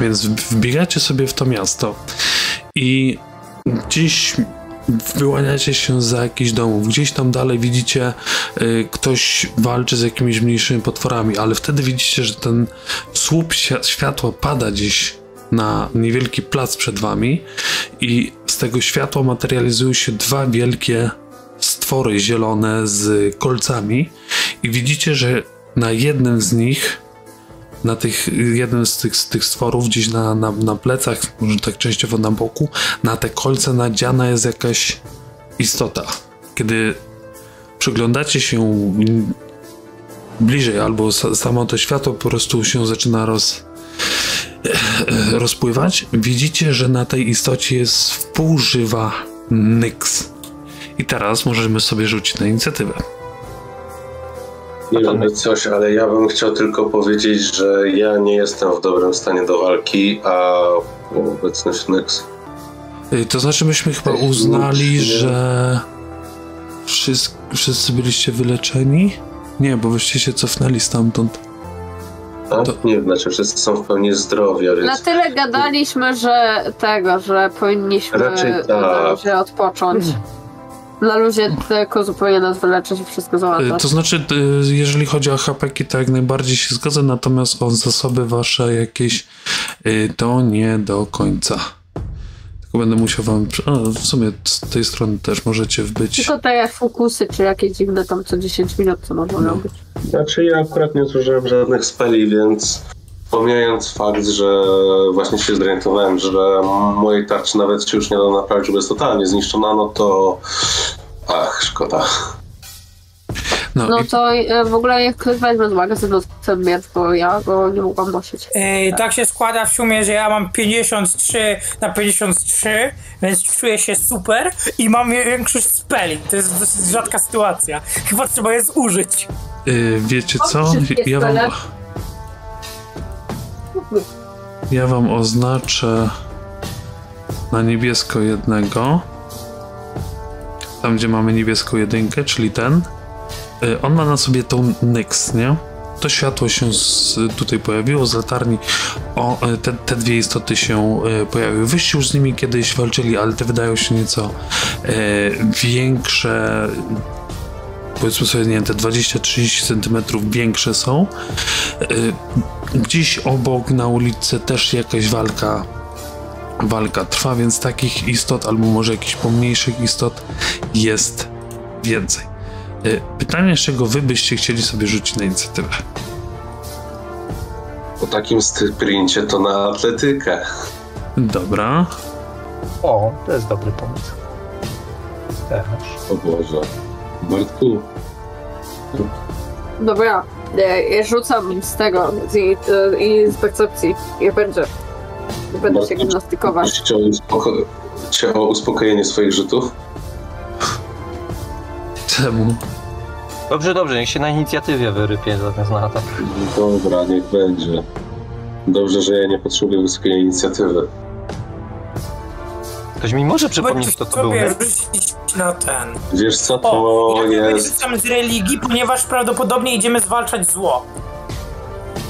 więc wbiegacie sobie w to miasto i gdzieś wyłaniacie się za jakiś domów. Gdzieś tam dalej widzicie, y, ktoś walczy z jakimiś mniejszymi potworami, ale wtedy widzicie, że ten słup świ- światła pada gdzieś na niewielki plac przed wami i z tego światła materializują się dwa wielkie stwory zielone z kolcami i widzicie, że na jednym z nich na tych, jednym z tych, z tych stworów gdzieś na, na, na plecach, może tak częściowo na boku, na te kolce nadziana jest jakaś istota. Kiedy przyglądacie się bliżej, albo sa- samo to światło po prostu się zaczyna roz, rozpływać, widzicie, że na tej istocie jest wpółżywa Nyx. I teraz możemy sobie rzucić na inicjatywę. Nie wiem coś, ale ja bym chciał tylko powiedzieć, że ja nie jestem w dobrym stanie do walki, a obecność Nyx. Y, To znaczy, myśmy chyba uznali, że wszyscy, wszyscy byliście wyleczeni? Nie, bo wyście się cofnęli stamtąd. A? To- Nie, znaczy wszyscy są w pełni zdrowi, a Na więc tyle gadaliśmy, że tego, że powinniśmy Raczej tak. odpocząć. Na luzie tylko zupełnie nas wyleczyć i wszystko Y, załatwić. To znaczy, y, jeżeli chodzi o hapeki, to jak najbardziej się zgodzę, natomiast o zasoby wasze jakieś, y, to nie do końca. Tylko będę musiał wam... A, w sumie z tej strony też możecie wbyć. Tylko te fokusy, czy jakieś dziwne tam co 10 minut, co mogą No. robić. Znaczy ja akurat nie zużyłem żadnych speli, więc pomijając fakt, że właśnie się zorientowałem, że mojej tarczy nawet się już nie da naprawić, bo jest totalnie zniszczona, no to ach, szkoda. No, No i, to e, w ogóle jak ktoś weźmie z magazynu ten miecz, bo ja go nie mogłam nosić. Yy, tak się składa w sumie, że ja mam 53 na 53, więc czuję się super i mam większość speli. To jest dosyć rzadka sytuacja. Chyba trzeba je zużyć. y, wiecie co? Ja wam. Ja wam oznaczę na niebiesko jednego. Tam, gdzie mamy niebieską jedynkę, czyli ten. Y, On ma na sobie tą Nyx, nie? To światło się z, tutaj pojawiło z latarni. O, y, te, te dwie istoty się y, pojawiły. Wyście już z nimi kiedyś walczyli, ale te wydają się nieco y, większe. Powiedzmy sobie, nie wiem, te 20-30 cm większe są. Y, Gdzieś obok na ulicy też jakaś walka walka trwa, więc takich istot, albo może jakichś pomniejszych istot jest więcej. Y, Pytanie, z czego wy byście chcieli sobie rzucić na inicjatywę? Po takim sprincie to na atletykę. Dobra. O, to jest dobry pomysł. Też. O Boże. Bartku, Dobra, e, ja rzucam z tego, z, i- e, z percepcji. Jak będzie. Będę się gimnastykować. cię o, uspoko- cię o uspokojenie swoich rzutów. Czemu? Dobrze, dobrze, niech się na inicjatywie wyrypie zamiast na atak. Dobra, niech będzie. Dobrze, że ja nie potrzebuję wysokiej inicjatywy. Ktoś mi może przypomnieć, to był. sobie nie? rzucić na ten. Wiesz co, to O, ja nie jest, rzucam z religii, ponieważ prawdopodobnie idziemy zwalczać zło.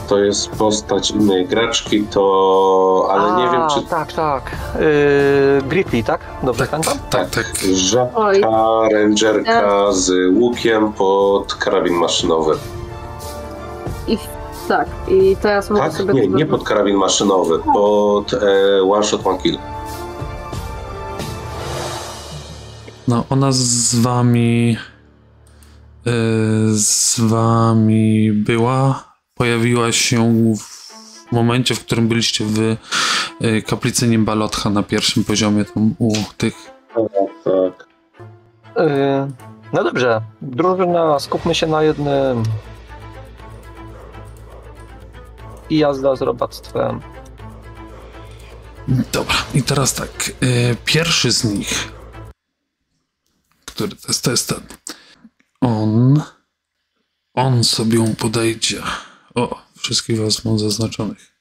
to jest postać innej graczki, to... ale nie wiem, A, czy Tak, tak. Yy, Gritty, tak? Dobrze Tak, pamiętam? tak, tak. Oj. rzadka rangerka z łukiem pod karabin maszynowy. I, tak, i teraz mogę Tak? sobie... Nie, nie pod karabin maszynowy, pod e, one shot, one kill. No, ona z wami. y, z wami była. Pojawiła się w momencie, w którym byliście w y, kaplicy Nimbalotcha na pierwszym poziomie, tam u tych. Tak. Yy, no dobrze, drużyna, skupmy się na jednym. I jazda z robactwem. Dobra, i teraz tak. pierwszy z nich, który to jest, to jest ten. On, on sobie ją podejdzie. O, wszystkich was mam zaznaczonych.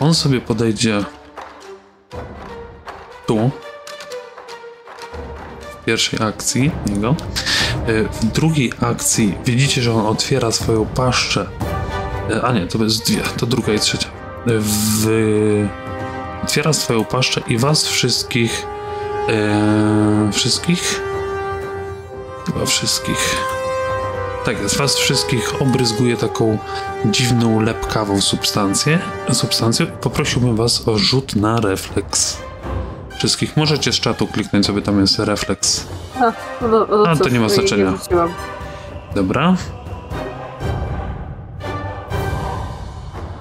On sobie podejdzie tu. W pierwszej akcji niego. Y, W drugiej akcji widzicie, że on otwiera swoją paszczę. Y, A nie, to jest dwie, to druga i trzecia. Y, W... Otwiera swoją paszczę i was wszystkich. E, wszystkich? Chyba wszystkich. Tak jest, was wszystkich obryzguje taką dziwną, lepkawą substancję. substancją. Poprosiłbym was o rzut na refleks. Wszystkich możecie z czatu kliknąć sobie, tam jest refleks. A, no, no, A, to nie ma znaczenia. Dobra.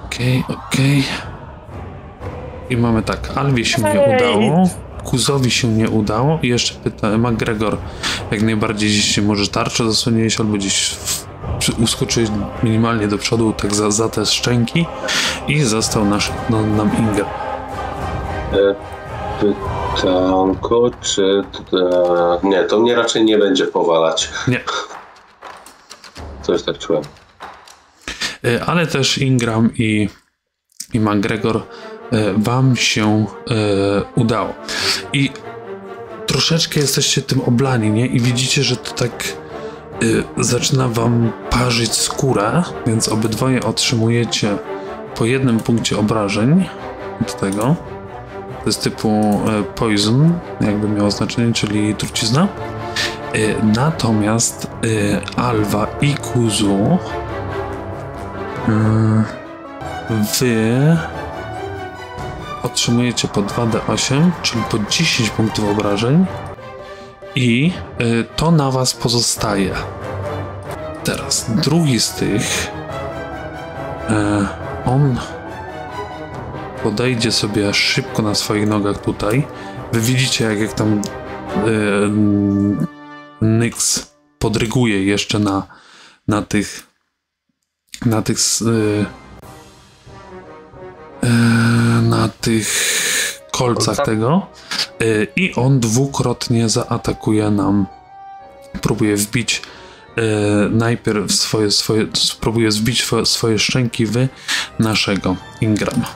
Okej, okej. I mamy tak, Alwie się nie udało, Kuzowi się nie udało i jeszcze pyta, McGregor jak najbardziej się może tarczę zasłoniłeś albo gdzieś uskoczyłeś minimalnie do przodu tak za, za te szczęki i został nasz, no, nam Inger. Pytanko, czy... Nie, to mnie raczej nie będzie powalać. Nie, Coś tak czułem. E, ale też Ingram i, i McGregor wam się e, udało. I troszeczkę jesteście tym oblani, nie? I widzicie, że to tak e, zaczyna wam parzyć skórę, więc obydwoje otrzymujecie po jednym punkcie obrażeń od tego. To jest typu e, poison, jakby miało znaczenie, czyli trucizna. E, Natomiast e, Alwa i Kuzu Wy otrzymujecie po 2d8, czyli po 10 punktów obrażeń i y, to na was pozostaje. Teraz drugi z tych e, on podejdzie sobie szybko na swoich nogach tutaj. Wy widzicie jak, jak tam y, Nyx podryguje jeszcze na, na tych na tych y, y, na tych kolcach Kolcach? tego y, i on dwukrotnie zaatakuje nam. Próbuje wbić y, najpierw swoje, swoje spróbuje wbić swoje, swoje szczęki w naszego Ingrama.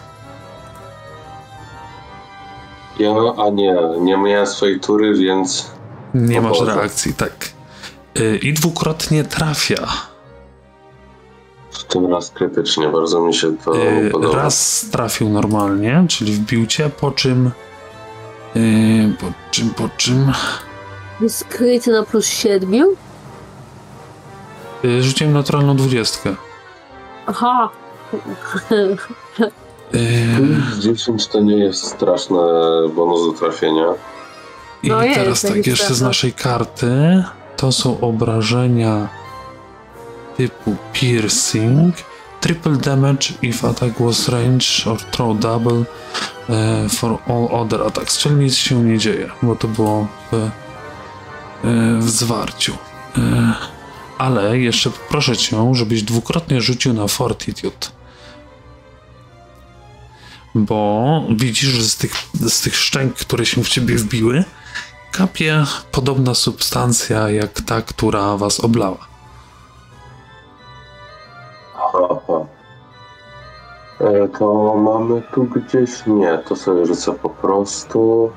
Ja, a nie, nie miałem swojej tury, więc nie masz reakcji, tak. Y, i dwukrotnie trafia w tym raz krytycznie. Bardzo mi się to Y, podoba. Raz trafił normalnie, czyli wbił cię, po czym. y, po czym, po czym. Jest kryty na plus 7? y, Rzuciłem naturalną dwudziestkę. Aha. Y, 10 to nie jest straszne bonus do trafienia. I No jest, teraz tak, jakiś jeszcze z trafia. naszej karty. To są obrażenia typu piercing. Triple damage if attack was range or throw double e, for all other attacks. Czyli nic się nie dzieje, bo to było w, e, w zwarciu. E, ale jeszcze proszę cię, żebyś dwukrotnie rzucił na fortitude. Bo widzisz, że z tych, z tych szczęk, które się w ciebie wbiły, kapie podobna substancja jak ta, która was oblała. Aha. E, to mamy tu gdzieś? Nie, to sobie rzucę po prostu.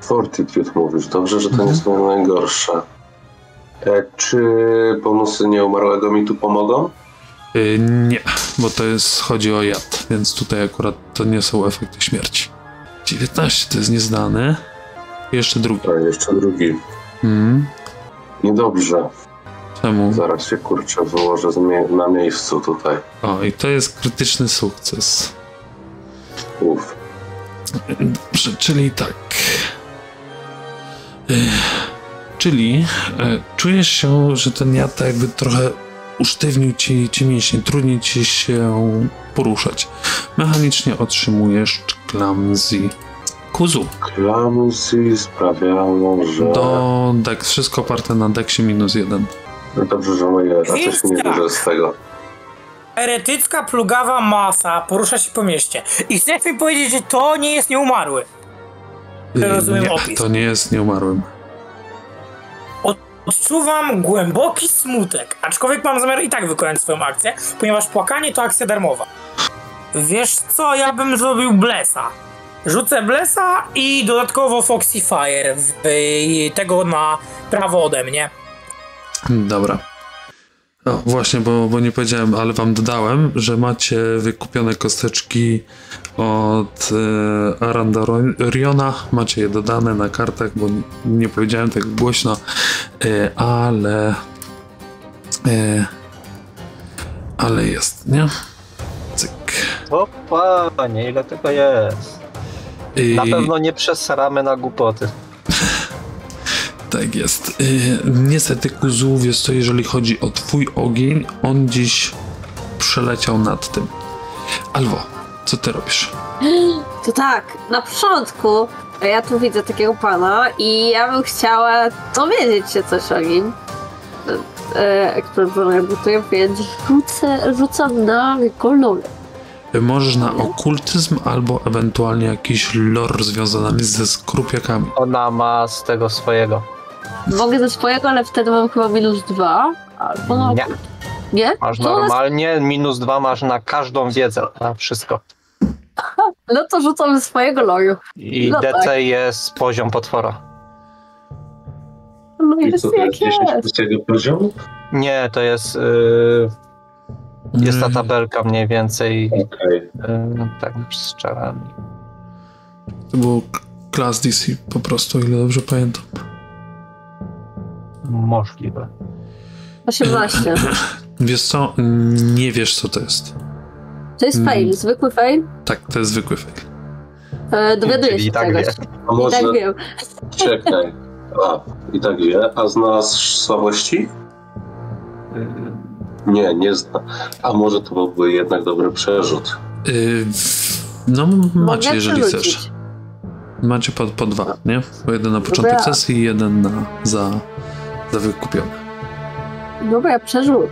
Fortitude mówisz. Dobrze, że to nie są najgorsze. E, czy bonusy nieumarłego mi tu pomogą? Y, nie, bo to jest, chodzi o jad, więc tutaj akurat to nie są efekty śmierci. 19 to jest nieznany. Jeszcze drugi. A jeszcze drugi. Mm, Niedobrze. Czemu? Zaraz się kurczę wyłożę na miejscu tutaj. O, i to jest krytyczny sukces. Dobrze, czyli tak. Ech, Czyli e, czujesz się, że ten jad tak jakby trochę usztywnił ci, ci mięśnie, trudniej ci się poruszać. Mechanicznie otrzymujesz clumsy. Kuzu. Clumsy sprawiało, że... Do dex, wszystko oparte na deksie minus jeden. No dobrze, że moje raczej się nie tak. bierze z tego. Heretycka, plugawa masa porusza się po mieście. I chcesz mi powiedzieć, że to nie jest nieumarły. Y, Rozumiem nie, opis. to nie jest nieumarłym. Odczuwam głęboki smutek, aczkolwiek mam zamiar i tak wykonać swoją akcję, ponieważ płakanie to akcja darmowa. Wiesz co, ja bym zrobił Blessa. Rzucę Blessa i dodatkowo Foxy Fire w, tego na prawo ode mnie. Dobra. No właśnie, bo, bo nie powiedziałem, ale wam dodałem, że macie wykupione kosteczki od e, Arandoriona. Macie je dodane na kartach, bo nie powiedziałem tego głośno, e, ale e, ale jest, nie? Cyk. O panie, ile tego jest? I, Na pewno nie przesramy na głupoty. Tak jest. Y, niestety, Kuzu, wiesz co, jeżeli chodzi o twój ogień, on dziś przeleciał nad tym. Alwo, co ty robisz? To tak, na początku ja tu widzę takiego pana i ja bym chciała dowiedzieć się coś o nim. E, który był jakby więc rzucę, rzucam na kolory. Y, Możesz na okultyzm albo ewentualnie jakiś lore związany ze skrupiakami. Ona ma z tego swojego. Mogę ze swojego, ale wtedy mam chyba minus dwa. Albo na Nie. Nie? Masz To normalnie, minus dwa masz na każdą wiedzę, na wszystko. No to rzucam ze swojego loju. I No DC tak. jest poziom potwora. No i I jest co, jak jest 10 jest. z tego poziomu? Nie, to jest. Yy, jest ta Mm, tabelka mniej więcej. Okej. Yy, tak, z czarami. To było class DC po prostu, o ile dobrze pamiętam. Możliwe. 18. Wiesz co, nie wiesz co to jest. To jest Mm. fail, zwykły fail. Tak, to jest zwykły fail. E, dowiaduję Czyli się i tak czegoś. wie. A I może... tak wiem. Czekaj. A, i tak wie. A zna słabości? Yy, Nie, nie zna. A może to byłby jednak dobry przerzut. Y, w- no, macie, Mogę jeżeli chcesz. Macie po, po dwa, nie? Po jeden na początek Dobra. sesji i jeden na, za, za wykupione. Dobra, przerzut.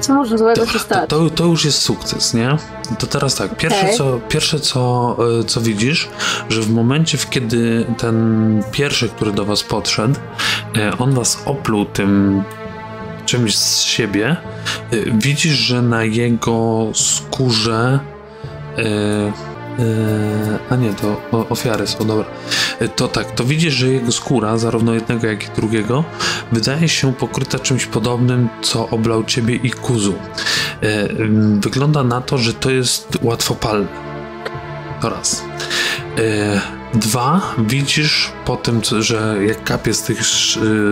Co może złego się To, stać? to, to już jest sukces, nie? To teraz tak, pierwsze, Okej. co, pierwsze co, y, co widzisz, że w momencie, w kiedy ten pierwszy, który do was podszedł, y, on was opluł tym czymś z siebie, y, widzisz, że na jego skórze a nie, to ofiary są, dobra. To tak, to widzisz, że jego skóra, zarówno jednego, jak i drugiego, wydaje się pokryta czymś podobnym, co oblał ciebie i Kuzu. E, Wygląda na to, że to jest łatwopalne. To raz. E, Dwa, widzisz po tym, że jak kapie z tych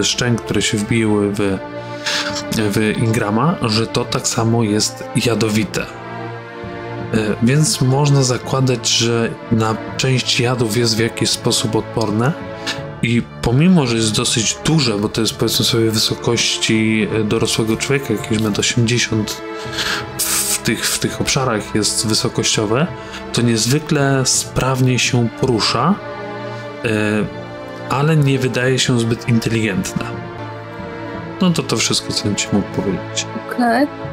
y, szczęk, które się wbiły w, w Ingrama, że to tak samo jest jadowite. E, Więc można zakładać, że na część jadów jest w jakiś sposób odporne. I pomimo, że jest dosyć duże, bo to jest powiedzmy sobie wysokości e, dorosłego człowieka, jakieś 1,80 m w tych, w tych obszarach jest wysokościowe, to niezwykle sprawnie się porusza, e, ale nie wydaje się zbyt inteligentne. No to to wszystko, co bym ci mógł powiedzieć. Okej.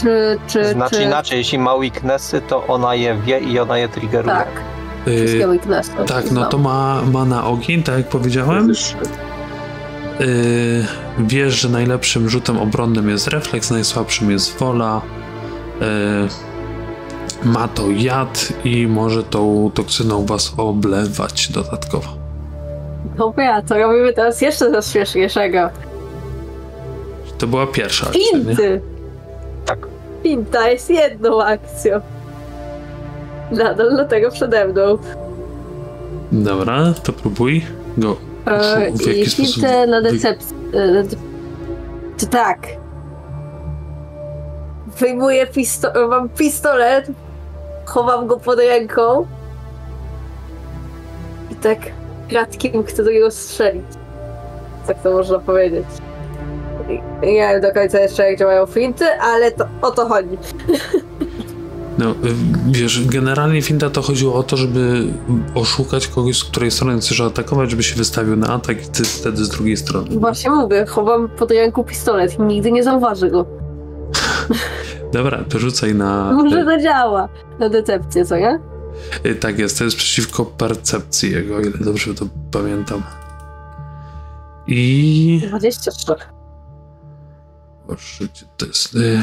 Czy, czy, Znaczy czy... inaczej, jeśli ma weaknessy, to ona je wie i ona je triggeruje. Tak, E, wszystkie weaknessy. tak, no to ma, ma na ogień, tak jak powiedziałem. Yy, wiesz, że najlepszym rzutem obronnym jest refleks, najsłabszym jest wola. Yy, ma to jad i może tą toksyną was oblewać dodatkowo. Dobra, to robimy teraz jeszcze coś śmieszniejszego. To była pierwsza akcja, nie? Pinta jest jedną akcją. Nadal do tego przede mną. Dobra, to próbuj go. E, W jaki sposób na decepcję. e, To tak. Wyjmuję pistolet, mam pistolet, chowam go pod ręką i tak kratkiem chcę do niego strzelić. Tak to można powiedzieć. Nie wiem do końca jeszcze jak działają finty, ale to o to chodzi. No, wiesz, generalnie finta to chodziło o to, żeby oszukać kogoś, z której strony chcesz atakować, żeby się wystawił na atak i ty wtedy z drugiej strony. Właśnie mówię, chowam pod ręką pistolet i nigdy nie zauważy go. Dobra, to rzucaj na... Może to działa na decepcję, co nie? Y, Tak jest, to jest przeciwko percepcji jego, o ile dobrze to pamiętam. I... 23. Boże, gdzie to jest... y,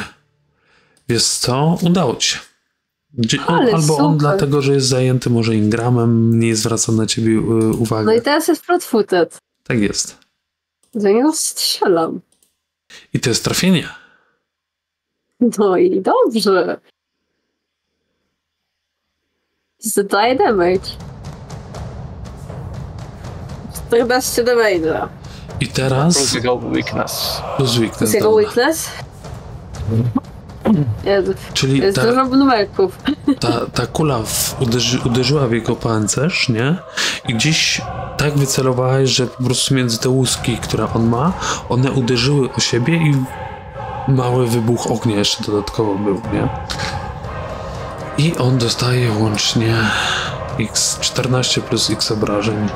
Wiesz co? Udało ci się. On, albo on super. dlatego, że jest zajęty może ingramem, nie zwraca na ciebie y, uwagi. No i teraz jest flat-footed. Tak jest. Do niego strzelam. I to jest trafienie. No i dobrze. Zadaję damage. 14 damage'a. I teraz Plus jego weakness. plus To weakness. jest jego weakness? Jezu, Czyli jest ta, dużo numerków. ta, ta kula w, uderzy, uderzyła w jego pancerz, nie? I gdzieś tak wycelowałeś, że po prostu między te łuski, które on ma, one uderzyły o siebie i mały wybuch ognia jeszcze dodatkowo był, nie? I on dostaje łącznie x14 plus x obrażeń.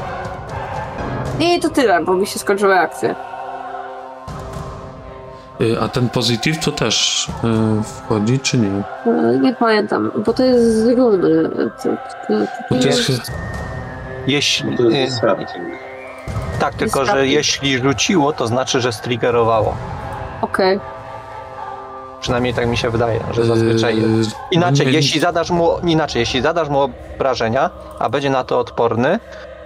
I to tyle, bo mi się skończyły akcje. Y, A ten pozytyw to też y, wchodzi, czy nie? E, Nie pamiętam, bo to jest z runy. To, to, Bo to jest, Jeśli. To y, jest tak, tylko że jeśli rzuciło, to znaczy, że striggerowało. Okej. Przynajmniej tak mi się wydaje, że zazwyczaj y, jest. Inaczej, nie- jeśli zadasz mu, inaczej, jeśli zadasz mu obrażenia, a będzie na to odporny,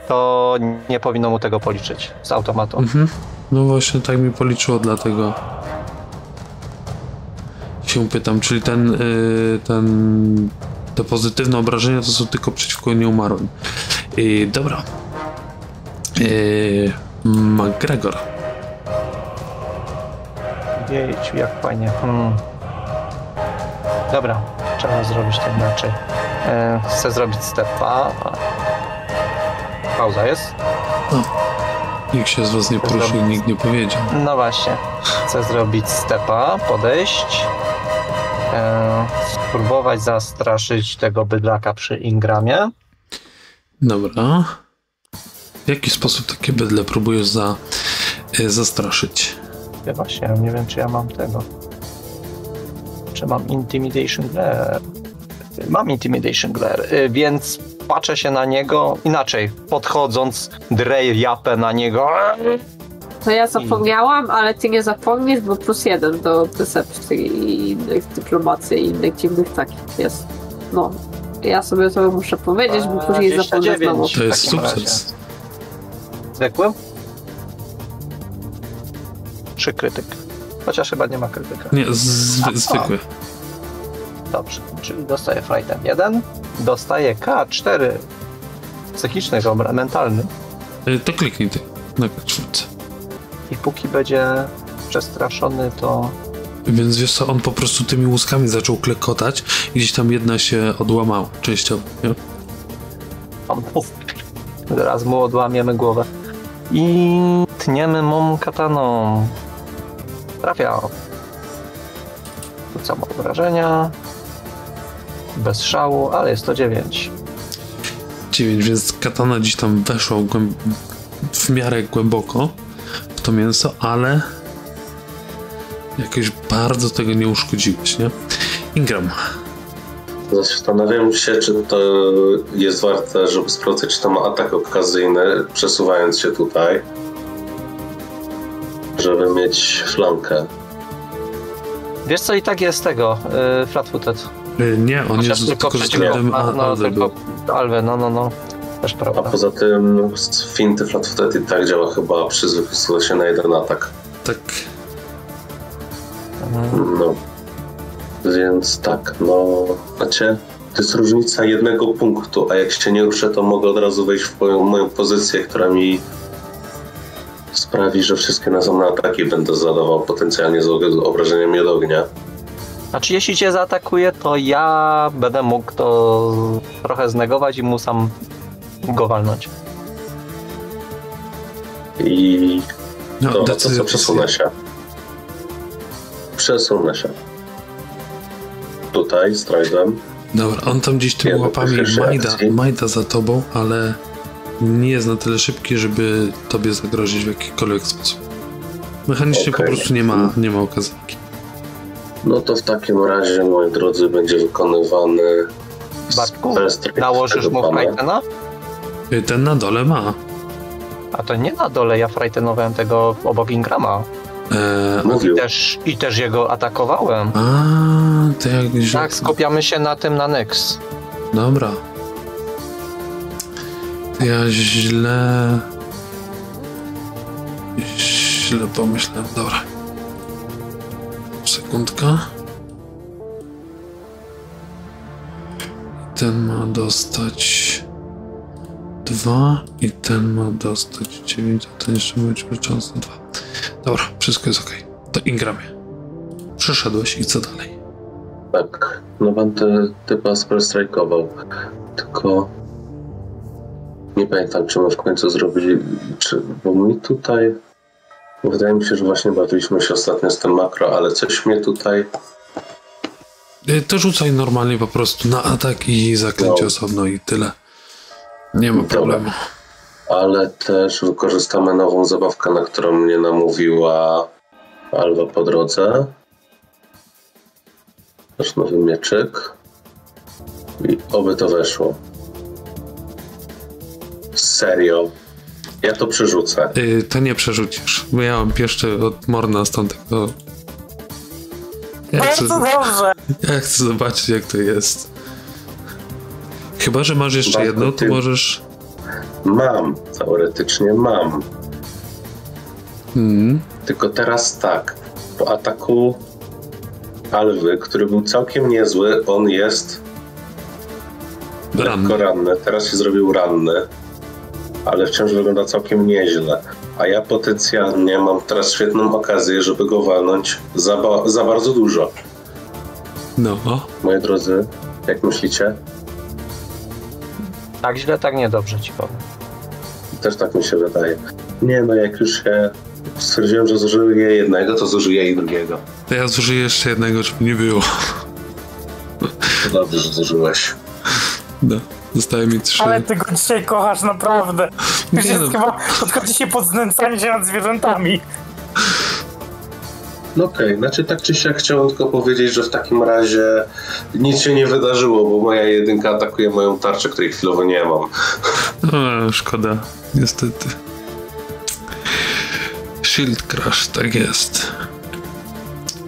to nie powinno mu tego policzyć z automatu. Mhm. No właśnie tak mi policzyło, dlatego się pytam, czyli ten, y, ten te pozytywne obrażenia to są tylko przeciwko nieumarłym. Y, dobra. Y, McGregor. Wiecie, jak fajnie. Hmm. Dobra, trzeba zrobić to inaczej. E, chcę zrobić stepa. Pauza jest? Nikt się z was nie poruszył, nikt nie powiedział. No właśnie. Chcę zrobić stepa, podejść. E, spróbować zastraszyć tego bydlaka przy Ingramie. Dobra. W jaki sposób takie bydle próbujesz za, y, zastraszyć? Ja właśnie nie wiem, czy ja mam tego. Czy mam Intimidation Glare? Mam Intimidation Glare, y, więc patrzę się na niego inaczej. Podchodząc, dreję japę na niego. To ja zapomniałam, ale ty nie zapomnisz, bo plus jeden do percepcji i innych dyplomacji i innych dziwnych takich jest. No. Ja sobie to muszę powiedzieć, bo później zapomnę 29. znowu. To jest sukces. Zwykłym? Czy krytyk? Chociaż chyba nie ma krytyka. Nie, zwy, zwykły. Dobrze, czyli dostaję frighten 1, dostaję K4 psychiczny, dobra, mentalny Y, To kliknij ty na czwórce. i póki będzie przestraszony, to Więc wiesz co, on po prostu tymi łuskami zaczął klekotać i gdzieś tam jedna się odłamała częściowo, nie? Zaraz mu odłamiemy głowę. I tniemy mą kataną. Trafia. Rzucam obrażenia. Bez szału, ale jest to 9. 9, więc katana gdzieś tam weszła w miarę głęboko w to mięso, ale jakoś bardzo tego nie uszkodziłeś, nie? Ingram, Zastanawiam się, czy to jest warte, żeby sprawdzić, czy to ma atak okazyjny, przesuwając się tutaj, żeby mieć flankę. Wiesz co, i tak jest tego, yy, flatfooted. Y, nie, on Chociaż jest tylko względem a, no, Alwy tylko. Alwe, no, no, no. Też A prawda. poza tym finty flatfooted i tak działa chyba przy zwykłym się na jeden atak. Tak, Mhm. No. Więc tak, no, macie, to jest różnica jednego punktu, a jak się nie ruszę, to mogę od razu wejść w moją, moją pozycję, która mi sprawi, że wszystkie następne ataki będę zadawał potencjalnie z obrażeniami od ognia. Znaczy, jeśli cię zaatakuje, to ja będę mógł to trochę znegować i mu sam go walnąć. I no, to, to decyzja co przesunę się. Przesunę się. Tutaj, strajdem. Dobra, on tam gdzieś tymi Ja łapami majda, majda za tobą, ale nie jest na tyle szybki, żeby tobie zagrozić w jakikolwiek sposób. Mechanicznie po Okej. prostu nie ma, nie ma okazji. No to w takim razie, moi drodzy, będzie wykonywany Bartku, nałożysz mu. Frightena? Ten na dole ma. A to nie na dole, ja Frightenowałem tego obok Ingrama. E, Mówił. I też, I też jego atakowałem. a, to jak źle. Tak, skupiamy się na tym na Nyx. Dobra. To ja źle. Źle pomyślałem. Dobra. Sekundka. Ten ma dostać dwa i ten ma dostać dziewięć, a ten jeszcze ma być wyczący dwa. Dobra, wszystko jest ok. To Ingramie. Przeszedłeś i co dalej? Tak, no pan te typa spellstrike'ował. Tylko nie pamiętam, czy my w końcu zrobili, czy, bo mi tutaj wydaje mi się, że właśnie bawiliśmy się ostatnio z tym makro, ale coś mnie tutaj Y, To rzucaj normalnie po prostu na atak i zaklęcie No. osobno i tyle. Nie ma Dobra. problemu. ale też wykorzystamy nową zabawkę, na którą mnie namówiła Alwa po drodze. Też nowy mieczyk. I oby to weszło. Serio. Ja to przerzucę. Y, To nie przerzucisz, bo ja mam pieszczy od Morna stąd tego... Ja chcę, Bardzo dobrze. ja chcę zobaczyć jak to jest. Chyba, że masz jeszcze Bardzo jedno, to ty- możesz... Mam. Teoretycznie mam. Mm, Tylko teraz tak. Po ataku Alwy, który był całkiem niezły, on jest ranny. lekko ranny. Teraz się zrobił ranny, ale wciąż wygląda całkiem nieźle. A ja potencjalnie mam teraz świetną okazję, żeby go walnąć za, ba- za bardzo dużo. No, Moi drodzy, jak myślicie? Tak źle, tak niedobrze ci powiem. Też tak mi się wydaje. Nie no, jak już się stwierdziłem, że zużyję jednego, to zużyję i drugiego. to ja zużyję jeszcze jednego, żeby nie było. To dobrze, że zużyłeś. No, zostaje mi trzy. Ale ty go dzisiaj kochasz naprawdę. Już Nie jest no. chyba podchodzi się pod znęcanie się nad zwierzętami. No okej, znaczy tak czy siak chciałem tylko powiedzieć, że w takim razie nic się nie wydarzyło, bo moja jedynka atakuje moją tarczę, której chwilowo nie mam. O, szkoda, niestety. Shield Crash, tak jest.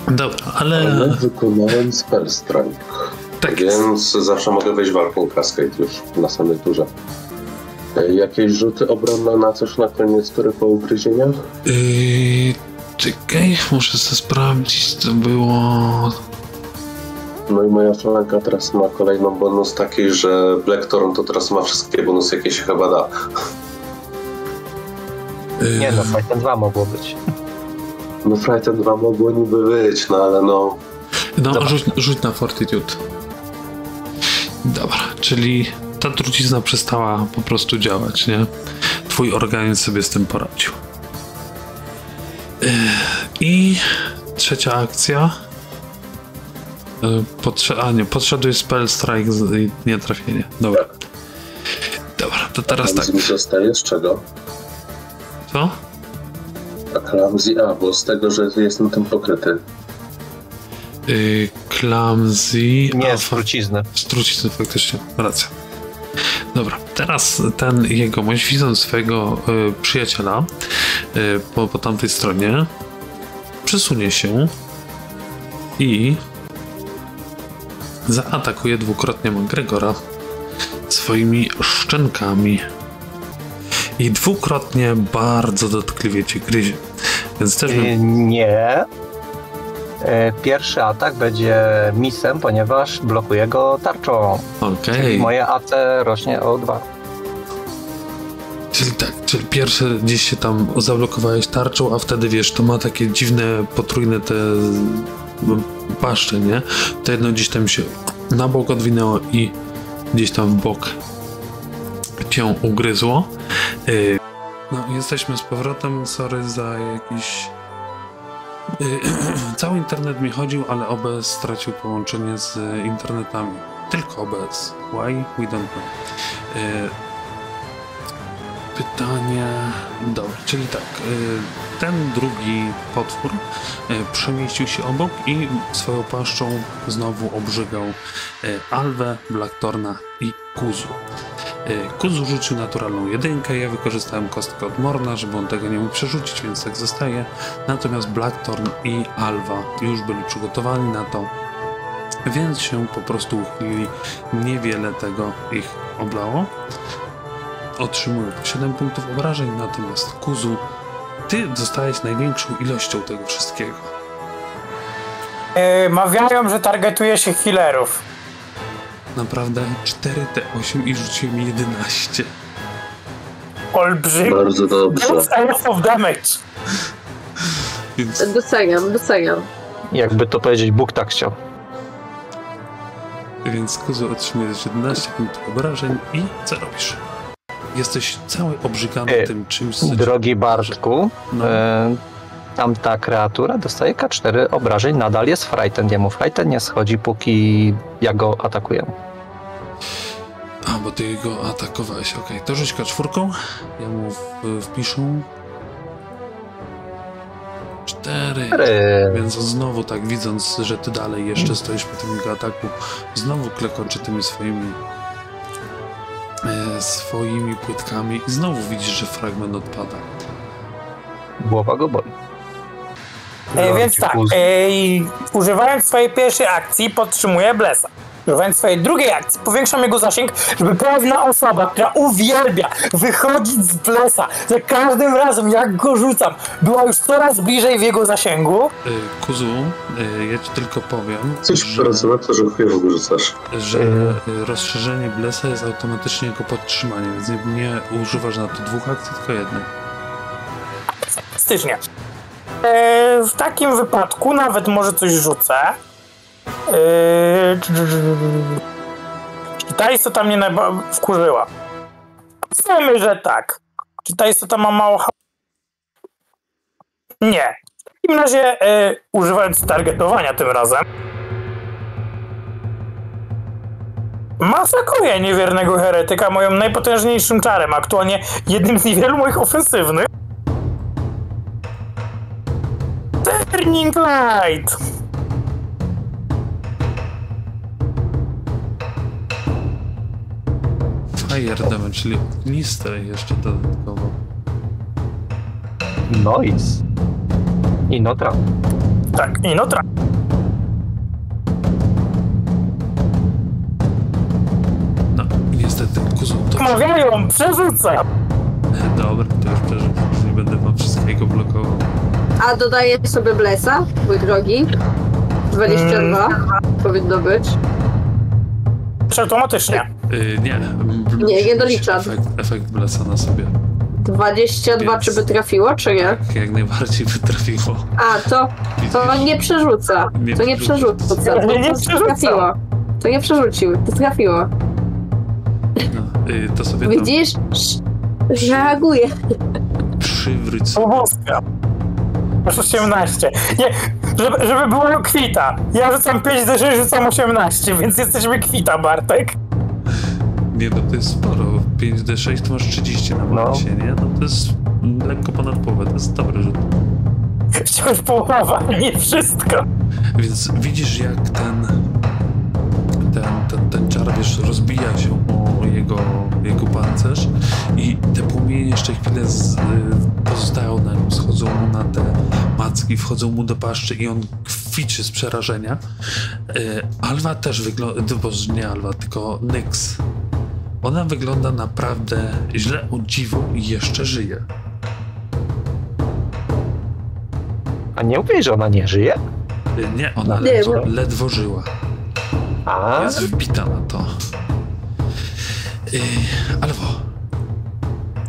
Dobra, ale... Ale wykonałem spell strike, Tak jest. więc zawsze mogę wejść walką Cascade już na samej turze. E, Jakieś rzuty obronne na coś na koniec tury po ugryzieniach? Yy, czekaj, muszę sobie sprawdzić, co było. No i moja flanka teraz ma kolejną bonus taki, że Blackthorn to teraz ma wszystkie bonusy, jakie się chyba da. Yy, Nie no, Frighten 2 mogło być. No Frighten 2 mogło niby być, no ale no... no, rzuć, rzuć na Fortitude. Dobra, czyli ta trucizna przestała po prostu działać, nie? Twój organizm sobie z tym poradził. Yy, I trzecia akcja. Yy, Podsze- a nie, podszedłeś spell strike i nie trafienie. Dobra. Dobra, to teraz tak. Mi zostaje z czego? Co? A Clumsy, a bo z tego, że jestem tym pokryty. Yy, clumsy. Nie, z trucizny faktycznie, racja. Dobra, teraz ten jegomość, widząc swojego y, przyjaciela y, po, po tamtej stronie, przesunie się i zaatakuje dwukrotnie McGregora swoimi szczękami. I dwukrotnie bardzo dotkliwie cię gryzie. Więc też bym Y, Nie. Y, Pierwszy atak będzie misem, ponieważ blokuje go tarczą. Okej. I moje AC rośnie o 2. Czyli tak, czyli pierwsze gdzieś się tam zablokowałeś tarczą, a wtedy wiesz, to ma takie dziwne, potrójne te m, paszcze, nie? To jedno gdzieś tam się na bok odwinęło i gdzieś tam w bok cię ugryzło. Y, No, jesteśmy z powrotem, sorry za jakiś... Y, Cały internet mi chodził, ale OBS stracił połączenie z internetami. Tylko OBS. Why? We don't know. Y, pytanie. Dobra, czyli tak. y, Ten drugi potwór przemieścił się obok i swoją paszczą znowu obrzygał Alwę, Blacktorna i Kuzu. Y, Kuzu rzucił naturalną jedynkę, ja wykorzystałem kostkę od Morna, żeby on tego nie mógł przerzucić, więc tak zostaje. Natomiast Blacktorn i Alwa już byli przygotowani na to, więc się po prostu uchylili. Niewiele tego ich oblało. Otrzymują po 7 punktów obrażeń, natomiast Kuzu, ty dostałeś największą ilością tego wszystkiego. E, mawiają, że targetuje się healerów. Naprawdę 4T8 i rzuciłem 11. Olbrzymi. Bardzo dobrze. Of damage. Więc, Doceniam, doceniam. Jakby to powiedzieć, Bóg tak chciał. więc Kuzu otrzymujesz 11 punktów obrażeń i co robisz? Jesteś cały obrzygany E, tym czymś, Drogi Bartku, No. e, tamta kreatura dostaje K4 obrażeń, nadal jest frightened. Jemu frighten nie schodzi, póki ja go atakuję. A, bo ty go atakowałeś, okej. To rzuć czwórką. Ja mu w, wpiszę. Cztery. Więc on znowu tak widząc, że ty dalej jeszcze stoisz po tym jego ataku, znowu klekoczy tymi swoimi e, swoimi płytkami i znowu widzisz, że fragment odpada. Głowa go boli. E, więc tak, e, i używając swojej pierwszej akcji podtrzymuję Blesa. Używając swojej drugiej akcji powiększam jego zasięg, żeby pewna osoba, która uwielbia wychodzić z Blesa za każdym razem jak go rzucam, była już coraz bliżej w jego zasięgu. E, Kuzu, e, ja ci tylko powiem, Coś że, poradzę na to, że chujowo rzucasz. że e, rozszerzenie Blesa jest automatycznie jako podtrzymanie, więc nie, nie używasz na to dwóch akcji, tylko jednej. Fantastycznie. E, w takim wypadku nawet może coś rzucę. E, Czy ta istota mnie najba- wkurzyła? Powiedzmy, że tak. Czy ta istota ma mało Nie. W takim razie, e, używając targetowania tym razem, masakruję niewiernego heretyka moim najpotężniejszym czarem, aktualnie jednym z niewielu moich ofensywnych. Turning Light! Fire damage, czyli ogniste jeszcze dodatkowo. Noise. I no traf. Tak, i no tra- No, niestety, Kuzu, to... Mawiają, przerzucam! Dobra, to już przeżyłem, nie będę wam wszystkiego blokował. A dodaję sobie Blesa, mój drogi. 22 powinno być. Automatycznie. Yy, nie. Nie, nie doliczam. Efekt, efekt Blesa na sobie. 22 Więc- czy by trafiło, czy nie? Tak, jak najbardziej by trafiło. A, to, to nie przerzuca. Nie To nie przerzuca. To, to przerzuca. trafiło. To nie przerzucił, to trafiło. No, yy, to sobie Widzisz? Sz- Reaguje. przywróć sobie. Masz 18. Nie, żeby, żeby było kwita. Ja rzucam 5 do 6, rzucam 18, więc jesteśmy kwita, Bartek. Nie, no to jest sporo. 5d6 to masz 30 na No. balansie, nie? No to jest lekko ponad połowę, to jest dobry rzut. Wciąż połowa, nie wszystko. Więc widzisz jak ten ten, ten, ten czar, wiesz, rozbija się o jego, jego pancerz i te płomienie jeszcze chwilę z, pozostają na nim, schodzą mu na te macki, wchodzą mu do paszczy i on kwiczy z przerażenia. Y, Alwa też wygląda, boże nie Alwa, tylko Nyx. Ona wygląda naprawdę źle, o dziwo i jeszcze żyje. A nie mówisz, że ona nie żyje? Y, Nie, ona Nie, ledwo, bo- ledwo żyła. A, Jest wbita na to. Yy, Alwo,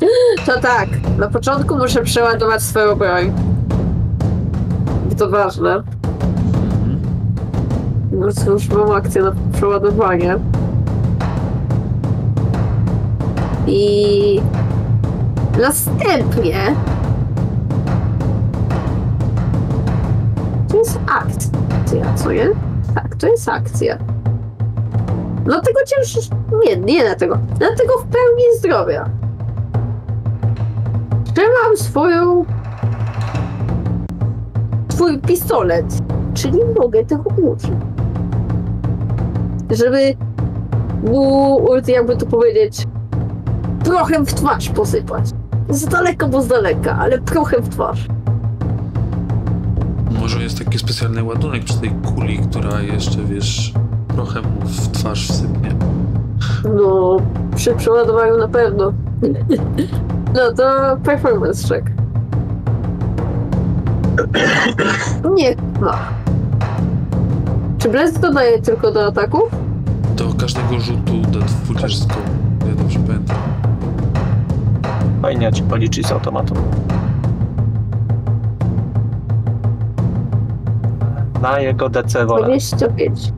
To tak, na początku muszę przeładować swoją broń. To ważne. No cóż, mam akcję na przeładowanie. I następnie to jest akcja, co nie? Tak, to jest akcja. Dlatego cię już... Nie, nie dlatego. Dlatego w pełni zdrowia. Trzymam swoją... Twój pistolet, czyli mogę tego użyć. Żeby mu, jakby to powiedzieć, prochem w twarz posypać. Z daleka, bo z daleka, ale prochem w twarz. Może jest taki specjalny ładunek przy tej kuli, która jeszcze, wiesz, trochę mu w twarz wsypnie. No, przy przeładowaniu na pewno. No to performance check. Nie ma. Czy Bless dodaje tylko do ataków? Do każdego rzutu D20, ja dobrze pamiętam. Fajnie ci policzyć z automatu. Na jego DC wolę. 25.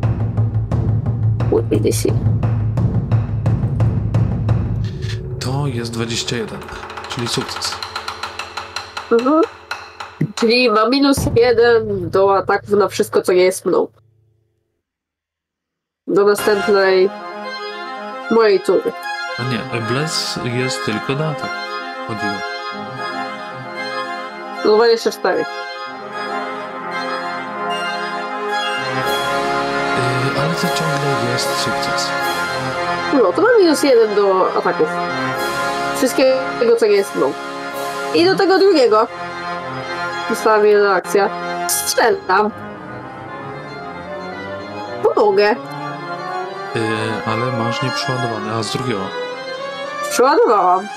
Wait, see. To jest 21, czyli sukces. Mhm. Czyli ma minus jeden do ataków na wszystko, co nie jest mną. Do następnej mojej tury. A nie, Bless jest tylko do ataku. Chodziło. Do 24. Yy, ale to ciągle jest sukces. No, to ma minus jeden do ataków. Wszystkiego, co nie jest mną. I do tego drugiego. Została mi jedna akcja. Strzelam. Pomogę. Yy, ale masz nieprzeładowany, a z drugiego. Przeładowałam.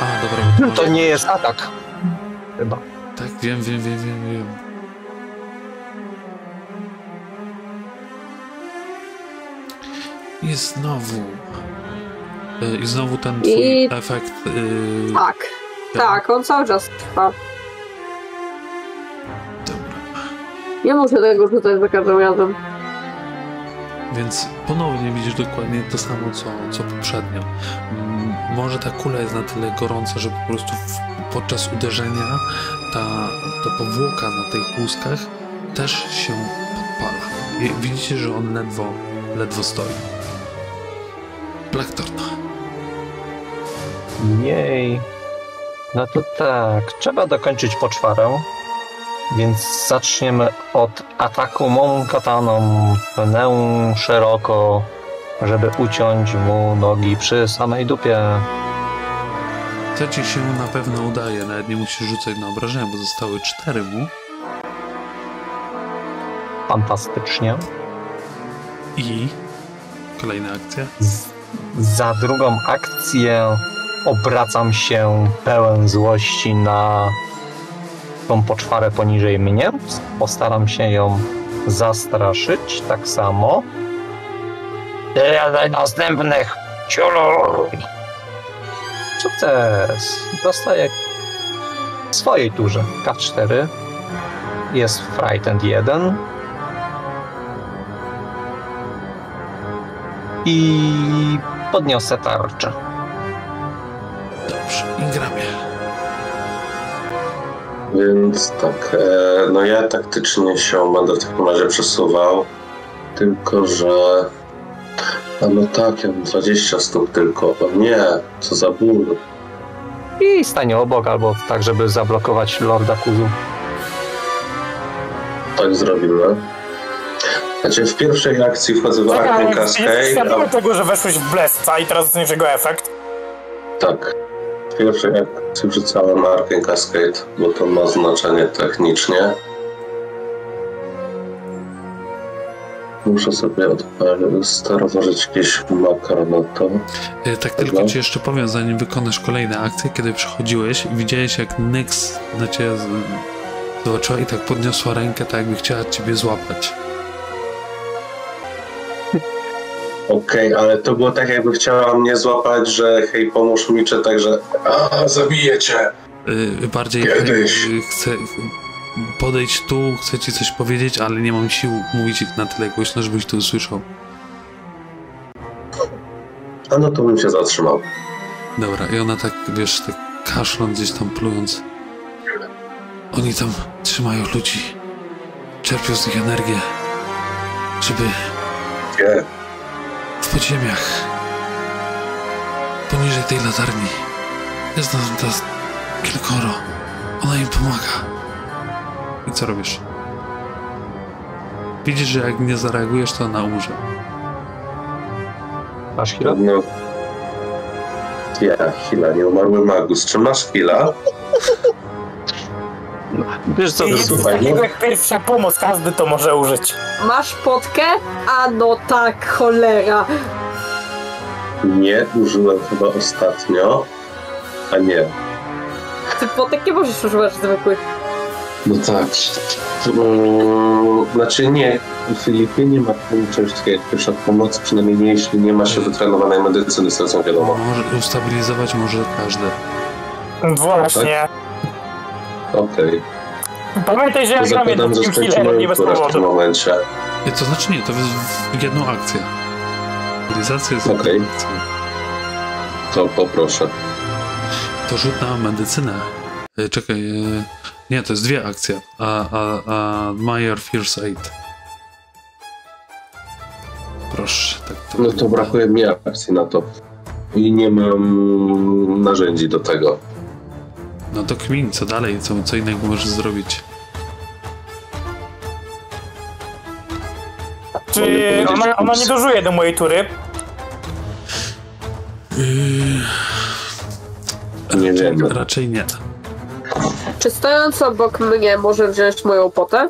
A, dobra, bo to, To nie jest atak. Chyba. Tak, wiem, wiem, wiem, wiem, wiem. I znowu. Yy, I znowu ten twój I- efekt. Yy, Tak. Tak, on cały czas trwa. Dobra. Nie muszę tego rzucać za każdym razem. Więc ponownie widzisz dokładnie to samo, co, co poprzednio. Może ta kula jest na tyle gorąca, że po prostu podczas uderzenia ta, ta powłoka na tych łuskach też się podpala. I widzicie, że on ledwo, ledwo stoi. Blackthorn. Jej. No to tak, trzeba dokończyć poczwarę. Więc zaczniemy od ataku mą kataną. Pnę szeroko, żeby uciąć mu nogi przy samej dupie. To ci się na pewno udaje, nawet nie musisz rzucać na obrażenia, bo zostały cztery mu. Fantastycznie. I kolejna akcja. Z, za drugą akcję obracam się pełen złości na tą poczwarę poniżej mnie. Postaram się ją zastraszyć tak samo. Jadę następnych. Ciuluj! Sukces! Dostaję w swojej turze K4. Jest Frightened 1. I podniosę tarczę. Dobrze, Ingramie. Więc tak, e, no ja taktycznie się będę w takim razie przesuwał, tylko że... A no tak, ja mam 20 stóp tylko. O nie, co za ból. I stanie obok, albo tak, żeby zablokować Lorda Kuzu. Tak zrobimy. Znaczy w pierwszej akcji wchodzę w Jesteś Cascade, a tego, że weszłeś w Blesca i teraz dostaniesz jego efekt? tak. W pierwszej akcji wrzucałem Arcane Cascade, bo to ma znaczenie technicznie. Muszę sobie odpalić, sterować jakieś makro na to. E, Tak tylko ci jeszcze powiem, zanim wykonasz kolejne akcje, kiedy przychodziłeś, widziałeś jak Nyx na ciebie zobaczyła i tak podniosła rękę, tak jakby chciała ciebie złapać. Okej, ale to było tak, jakby chciała mnie złapać, że hej, pomóż mi, czy tak, że a, zabiję cię. Y, Bardziej Kiedyś. chcę podejść tu, chcę ci coś powiedzieć, ale nie mam sił mówić na tyle głośno, żebyś to usłyszał. A no to bym się zatrzymał. Dobra, i ona tak, wiesz, tak kaszląc gdzieś tam plując. Oni tam trzymają ludzi, czerpią z nich energię, żeby Nie, w podziemiach, poniżej tej latarni, Jest nas teraz kilkoro. Ona im pomaga. I co robisz? Widzisz, że jak nie zareagujesz, to ona umrze. Masz chwilę? No. Ja, chwila, nie umarły magus. Czy masz chwila? Wiesz co, jest słuchaj, takiego no. jak pierwsza pomoc, każdy to może użyć. Masz potkę? A no tak, cholera. Nie, użyłem chyba ostatnio. A nie. Ty potek nie możesz używać zwykłych. No tak. Mm, Znaczy nie, w Filipie nie ma czegoś takiego jak pierwsza pomoc, przynajmniej nie jeśli nie ma się wytrenowanej medycyny, z tego wiadomo. Może ustabilizować może każdy. Właśnie. Okej. Pamiętaj, że ja To gram jednym healerem, nie bez turę w tym powodu. I momencie. Y, to znaczy nie, to jest w jedną akcję. Stabilizacja jest Okej. jedną akcją. To poproszę. To rzut na medycynę. E, Czekaj, e, nie, to jest dwie akcje. A, a, a Meyer First Aid. Proszę, tak to No to wygląda. brakuje mi akcji na to. I nie mam narzędzi do tego. No to kmin, co dalej? Co, co innego możesz zrobić? Czy ona, ona nie dożuje do mojej tury? Nie wiemy. Raczej nie. Czy stojąc obok mnie może wziąć moją potę?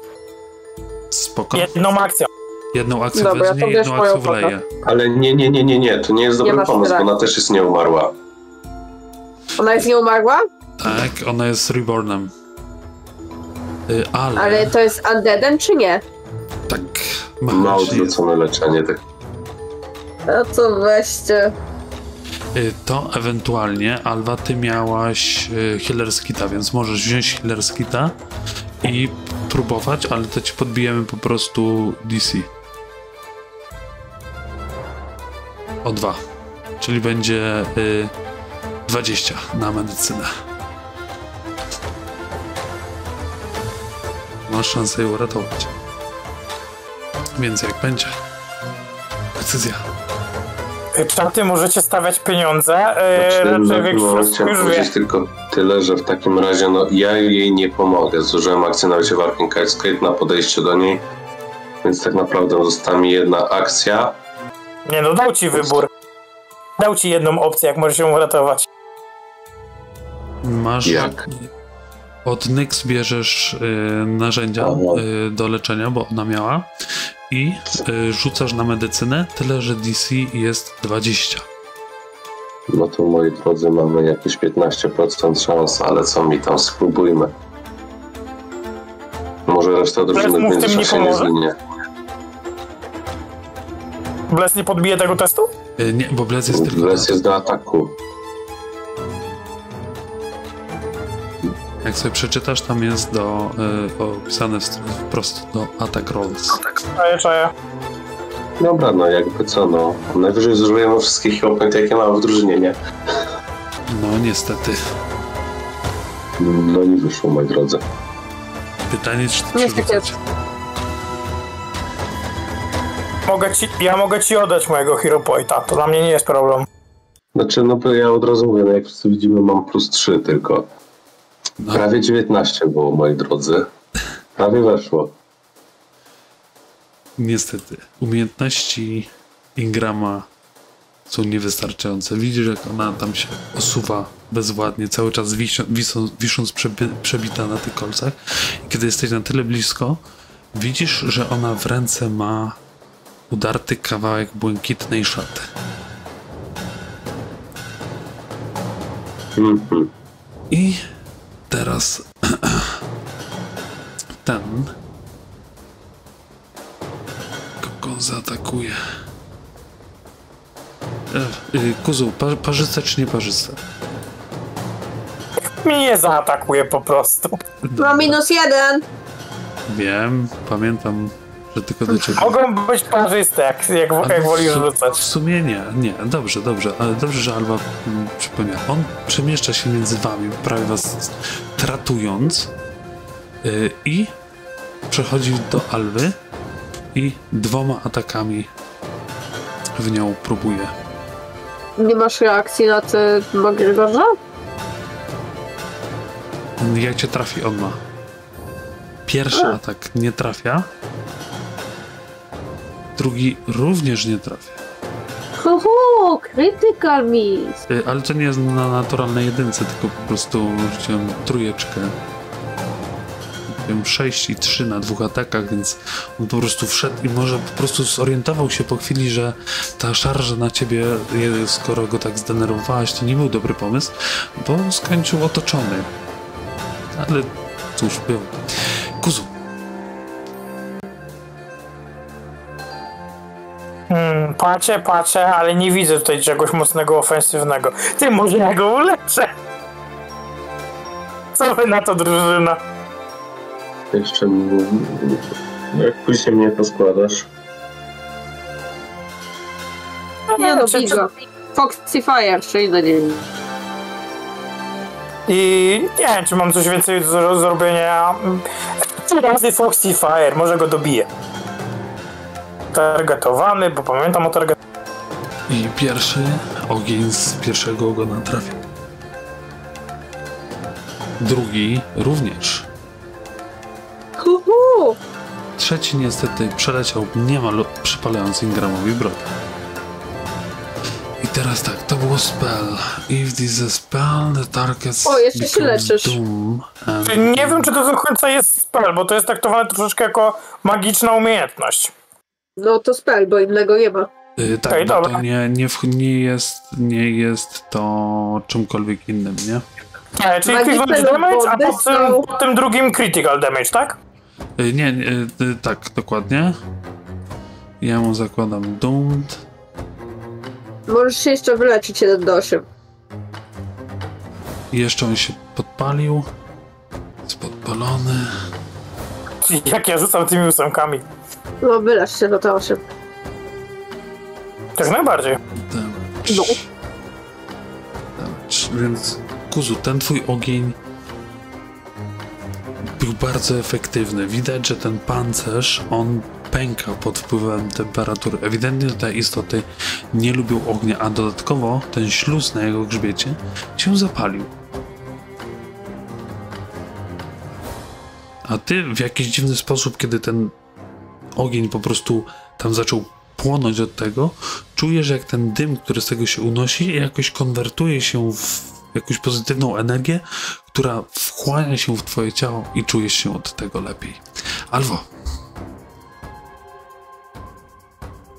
Spoko. Jedną akcją. Jedną akcję Dobra, to bierz jedną moją akcję wleje. Ale nie, nie, nie, nie, nie. To nie jest dobry masz pomysł, bo tyle. ona też jest nieumarła. Ona jest nieumarła? Tak, ona jest rebornem. Y, Ale, Ale to jest undeadem czy nie? tak Ma mechanicznie jest. odwrócone leczenie. Tak. No to weźcie. Y, To ewentualnie, Alwa, ty miałaś y, healer's kita, więc możesz wziąć healer's kita i próbować, ale to ci podbijemy po prostu DC. O dwa. Czyli będzie y, 20 na medycynę. Masz szansę ją uratować. Więc jak będzie. Decyzja. Czaty możecie stawiać pieniądze. E, Znaczy, raczej no, już chciałem wie. powiedzieć tylko tyle, że w takim razie no, ja jej nie pomogę. Zużyłem akcję na razie Walking Cascade na podejście do niej, więc tak naprawdę została mi jedna akcja. Nie no, dał ci wybór. Dał ci jedną opcję, jak możesz ją uratować. Masz. Jak? Od Nyx bierzesz y, narzędzia Aha. y, do leczenia, bo ona miała. I y, rzucasz na medycynę, tyle że DC jest 20. No to moi drodzy mamy jakieś 15% szans, ale co mi tam, spróbujmy. Może reszta drużyny w w tym nie zginie. Bles nie podbije tego testu? Y, nie, bo Blez jest tylko. Jest do ataku. Jak sobie przeczytasz, tam jest do, y, opisane w- wprost do attack rolls. Czaję, czaję. Dobra, no jakby co, no. Najwyżej zużyjemy wszystkich opęt, jakie mamy w drużynie, nie? No niestety. No nie wyszło, moi drodzy. Pytanie, czy to Nie przerzucać. Mogę ci, ja mogę ci oddać mojego Hero Pointa. To dla mnie nie jest problem. Znaczy, no bo ja od razu mówię, no jak wszyscy widzimy, mam plus 3 tylko. Prawie 19 było, moi drodzy. Prawie weszło. niestety. Umiejętności Ingrama są niewystarczające. Widzisz, jak ona tam się osuwa bezwładnie, cały czas wisząc przebi- przebita na tych kolcach. I kiedy jesteś na tyle blisko, widzisz, że ona w ręce ma udarty kawałek błękitnej szaty. Mhm. I teraz ten kogo on zaatakuje? E, y, Kuzu, pa, parzyste czy nie parzyste? Mnie zaatakuje po prostu. Ma minus jeden. Wiem, pamiętam, że tylko do ciebie. Mogą być parzyste, jak, jak, Ale jak wolisz w, su- rzucać. w sumie nie, nie, dobrze, dobrze, ale dobrze, że Alba mm, przypomniała. On przemieszcza się między wami, prawie was tratując y, i przechodzi do Alwy i dwoma atakami w nią próbuje. Nie masz reakcji na ty, Magrygorza? Jak cię trafi, on ma. Pierwszy A. atak nie trafia. Drugi również nie trafia. Ho, ho, critical miss. Y, Ale to nie jest na naturalnej jedynce, tylko po prostu rzuciłem trójeczkę. Wiem 6 i 3 na dwóch atakach, więc on po prostu wszedł i może po prostu zorientował się po chwili, że ta szarża na ciebie, skoro go tak zdenerwowałaś, to nie był dobry pomysł, bo skończył otoczony. Ale cóż, był. Patrzę, patrzę, ale nie widzę tutaj czegoś mocnego ofensywnego. Ty, może ja go uleczę? Co wy na to, drużyna? Jeszcze jak później mnie poskładasz. Nie no, czy- Bigo. Foxy Fire, czyli na nie wiem. I nie wiem, czy mam coś więcej do zro- zrobienia. Trzy razy Foxy Fire, może go dobiję. Targetowany, bo pamiętam o target. i pierwszy ogień z pierwszego ogona trafia. Drugi również. Hu, hu. Trzeci niestety przeleciał niemal przypalając Ingramowi brodę. I teraz tak, to było spell. If this is a spell, the target O, jeszcze się leczysz. doom and Nie wiem, czy to do końca jest spell, bo to jest traktowane troszeczkę jako magiczna umiejętność. No to spell, bo innego nie ma. Y, tak, bo dobra. to nie, nie, w- nie, jest, nie jest to czymkolwiek innym, nie? E, czyli Magiczne kliknąć damage, a po tym, po tym drugim critical damage, tak? Y, Nie, nie y, y, tak, dokładnie. Ja mu zakładam Doomed. Możesz się jeszcze wyleczyć 1 do 8. I jeszcze on się podpalił. Jest podpalony. Jak ja rzucam tymi ósemkami. No wylecz się do te 8. Tak najbardziej. Damage. No. Damage. Więc Kuzu, ten twój ogień był bardzo efektywny. Widać, że ten pancerz, on pęka pod wpływem temperatury. Ewidentnie te istoty nie lubią ognia, a dodatkowo ten śluz na jego grzbiecie się zapalił. A ty w jakiś dziwny sposób, kiedy ten ogień po prostu tam zaczął płonąć od tego, czujesz jak ten dym, który z tego się unosi, jakoś konwertuje się w jakąś pozytywną energię, która wchłania się w twoje ciało i czujesz się od tego lepiej. Alwo,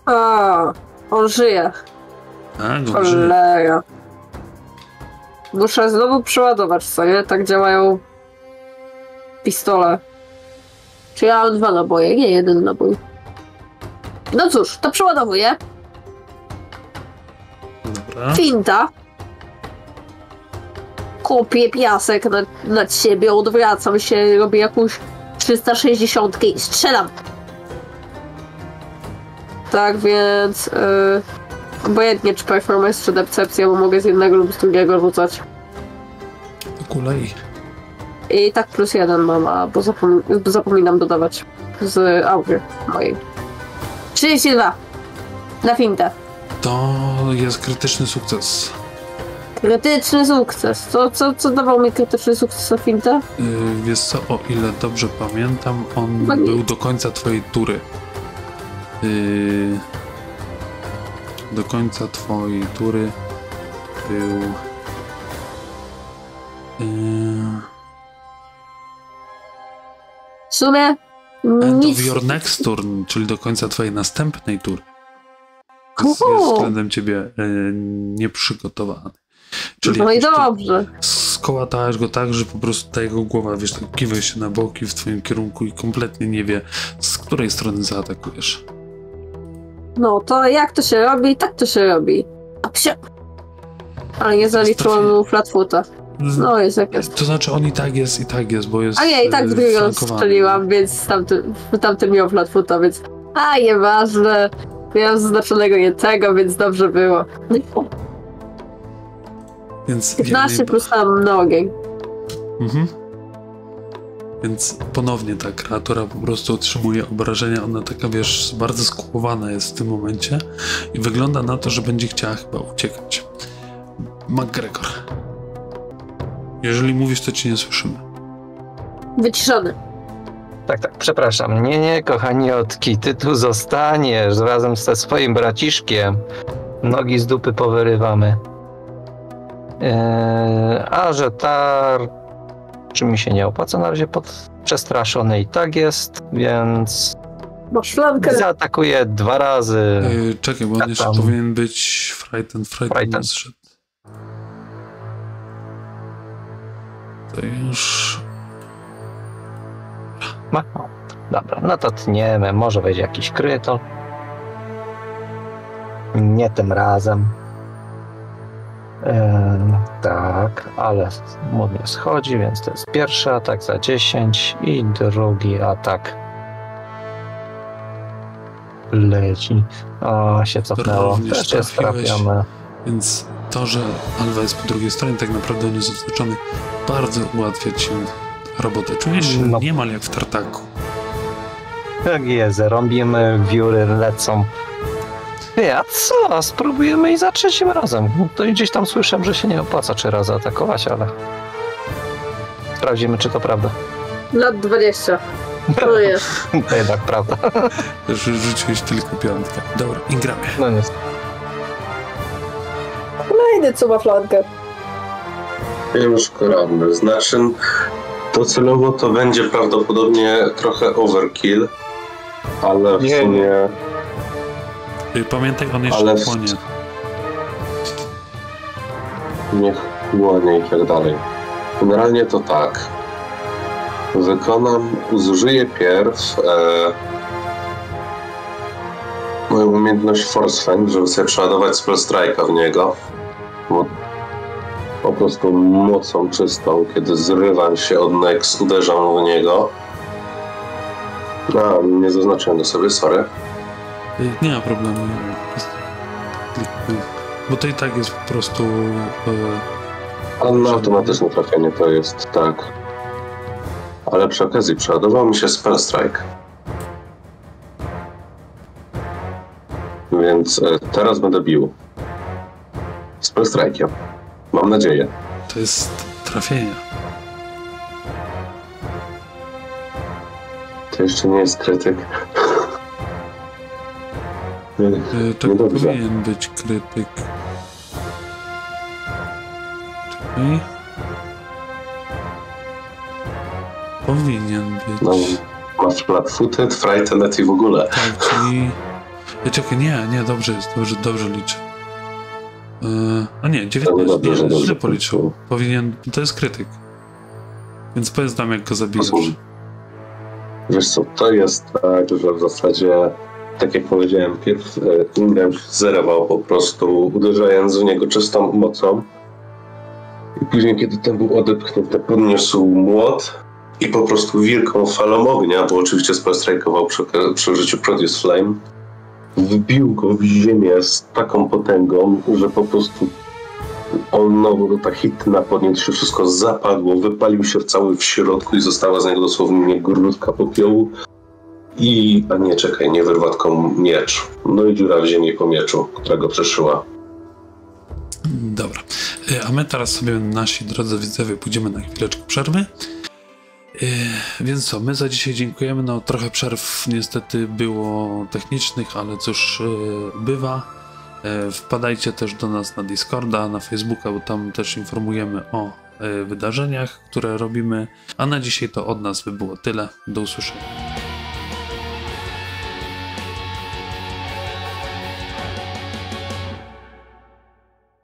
A, on żyje. tak. Cholera. Muszę znowu przeładować, co nie? Tak działają pistole. Czy ja mam dwa naboje? Nie, jeden nabój. No cóż, to przeładowuję. Dobra. Finta. Kopię piasek nad, nad siebie, odwracam się, robię jakąś 360 i strzelam. Tak więc... Yy, obojętnie czy performance, czy decepcja, bo mogę z jednego lub z drugiego rzucać. Kolei. I tak plus jeden mam, a bo zapom zapominam dodawać z aury mojej. 32. Na fintę. To jest krytyczny sukces. Krytyczny sukces. Co, co, co dawał mi krytyczny sukces na fintę? Yy, wiesz co, o ile dobrze pamiętam, on No był do końca twojej tury. Yy, do końca twojej tury był... Yy, W sumie End nic. of your next turn, czyli do końca twojej następnej tury. Jest, jest względem ciebie e, nieprzygotowany. Czyli No i dobrze. skołatałeś go tak, że po prostu ta jego głowa, wiesz, tak kiwa się na boki w twoim kierunku i kompletnie nie wie, z której strony zaatakujesz. No to jak to się robi? Tak to się robi. A psia. Ale nie zaliczyłam mu flatfoota. No jest jak jest. To znaczy on i tak jest, i tak jest, bo jest A ja i tak e, z drugiego strzeliłam, więc tamten, tamten miał flatfoota, więc... A, nieważne. Miałam zaznaczonego nie tego, więc dobrze było. Więc 15 plus tam ogień. Mhm. Więc ponownie ta kreatura po prostu otrzymuje obrażenia. Ona taka, wiesz, bardzo skupowana jest w tym momencie i wygląda na to, że będzie chciała chyba uciekać. McGregor. Jeżeli mówisz, to cię nie słyszymy. Wyciszony. Tak, tak, przepraszam. Nie, nie, kochaniotki, ty tu zostaniesz razem ze swoim braciszkiem. Nogi z dupy powyrywamy. Eee, a że tar... Czy mi się nie opłaca na razie pod przestraszony i tak jest, więc Masz flankę. zaatakuje dwa razy. Yy, czekaj, bo on Tak jeszcze tam. powinien być Frightened. Frightened Frightened. To już... Ma? O, Dobra, no to tniemy. Może będzie jakiś krytol. Nie tym razem. Em, tak, ale modnie schodzi, więc to jest pierwszy atak za 10 i drugi atak. Leci. O, się cofnęło. Również Też jest trafiłeś. trafione. Więc to, że Alva jest po drugiej stronie, tak naprawdę on jest otoczony, bardzo ułatwia ci robotę. Czujesz się No. niemal jak w tartaku. Tak jest, rąbimy, wióry lecą. Ty, a co? Spróbujemy i za trzecim razem. To i gdzieś tam słyszę, że się nie opłaca trzy razy atakować, ale sprawdzimy, czy to prawda. Lat 20. To jest. To jednak prawda. Że rzuciłeś tylko piątkę. Dobra, i gramy. No nie. Kolejny, co ma flankę. Już koronny. Znaczy, docelowo to będzie prawdopodobnie trochę overkill, ale w Nie, nie. sumie Y, Pamiętaj, on jeszcze Ale- płonie. niech chłonie i tak dalej. Generalnie to tak. Wykonam, zużyję pierw e, moją umiejętność Force Fang, żeby sobie przeładować Spell Strike'a w niego. Bo po prostu mocą czystą, kiedy zrywam się od Nex, uderzam w niego. A, nie zaznaczyłem go sobie, sorry. Y, Nie ma problemu. Bo to i tak jest po prostu... y, Ale na automatyczne trafienie to jest tak. Ale przy okazji przeładował mi się Spell Strike. Więc e, teraz będę bił. Spell Strike'iem. Mam nadzieję. To jest trafienie. To jeszcze nie jest krytyk. Y, To No dobrze. powinien być krytyk. Czekaj. Powinien być. No, masz flat-footed, frightened i w ogóle. Tak, czyli... Y, Czekaj, nie, nie, dobrze jest, dobrze, dobrze liczę. Yy, a nie, 19, dobrze, nie, dobrze źle policzył. Powinien, to jest krytyk. Więc powiedz nam, jak go zabijesz. Wiesz co, to jest tak, że w zasadzie, tak jak powiedziałem, pierw e, Ingram się zerwał po prostu, uderzając w niego czystą mocą. I później, kiedy ten był odepchnięty, podniósł młot i po prostu wielką falą ognia, bo oczywiście spellstrajkował przy, przy użyciu Produce Flame, wbił go w ziemię z taką potęgą, że po prostu on, no, ta hitna podniósł się, wszystko zapadło, wypalił się cały w środku i została z niego dosłownie grudka popiołu. I, a nie, czekaj, nie wyrwa, tylko miecz. No i dziura w ziemi po mieczu, która go przeszyła. Dobra. Y, A my teraz sobie, nasi drodzy widzowie, pójdziemy na chwileczkę przerwy. Y, Więc co, my za dzisiaj dziękujemy. No trochę przerw niestety było technicznych, ale cóż, y, bywa. Y, Wpadajcie też do nas na Discorda, na Facebooka, bo tam też informujemy o wydarzeniach, które robimy. A na dzisiaj to od nas by było tyle. Do usłyszenia.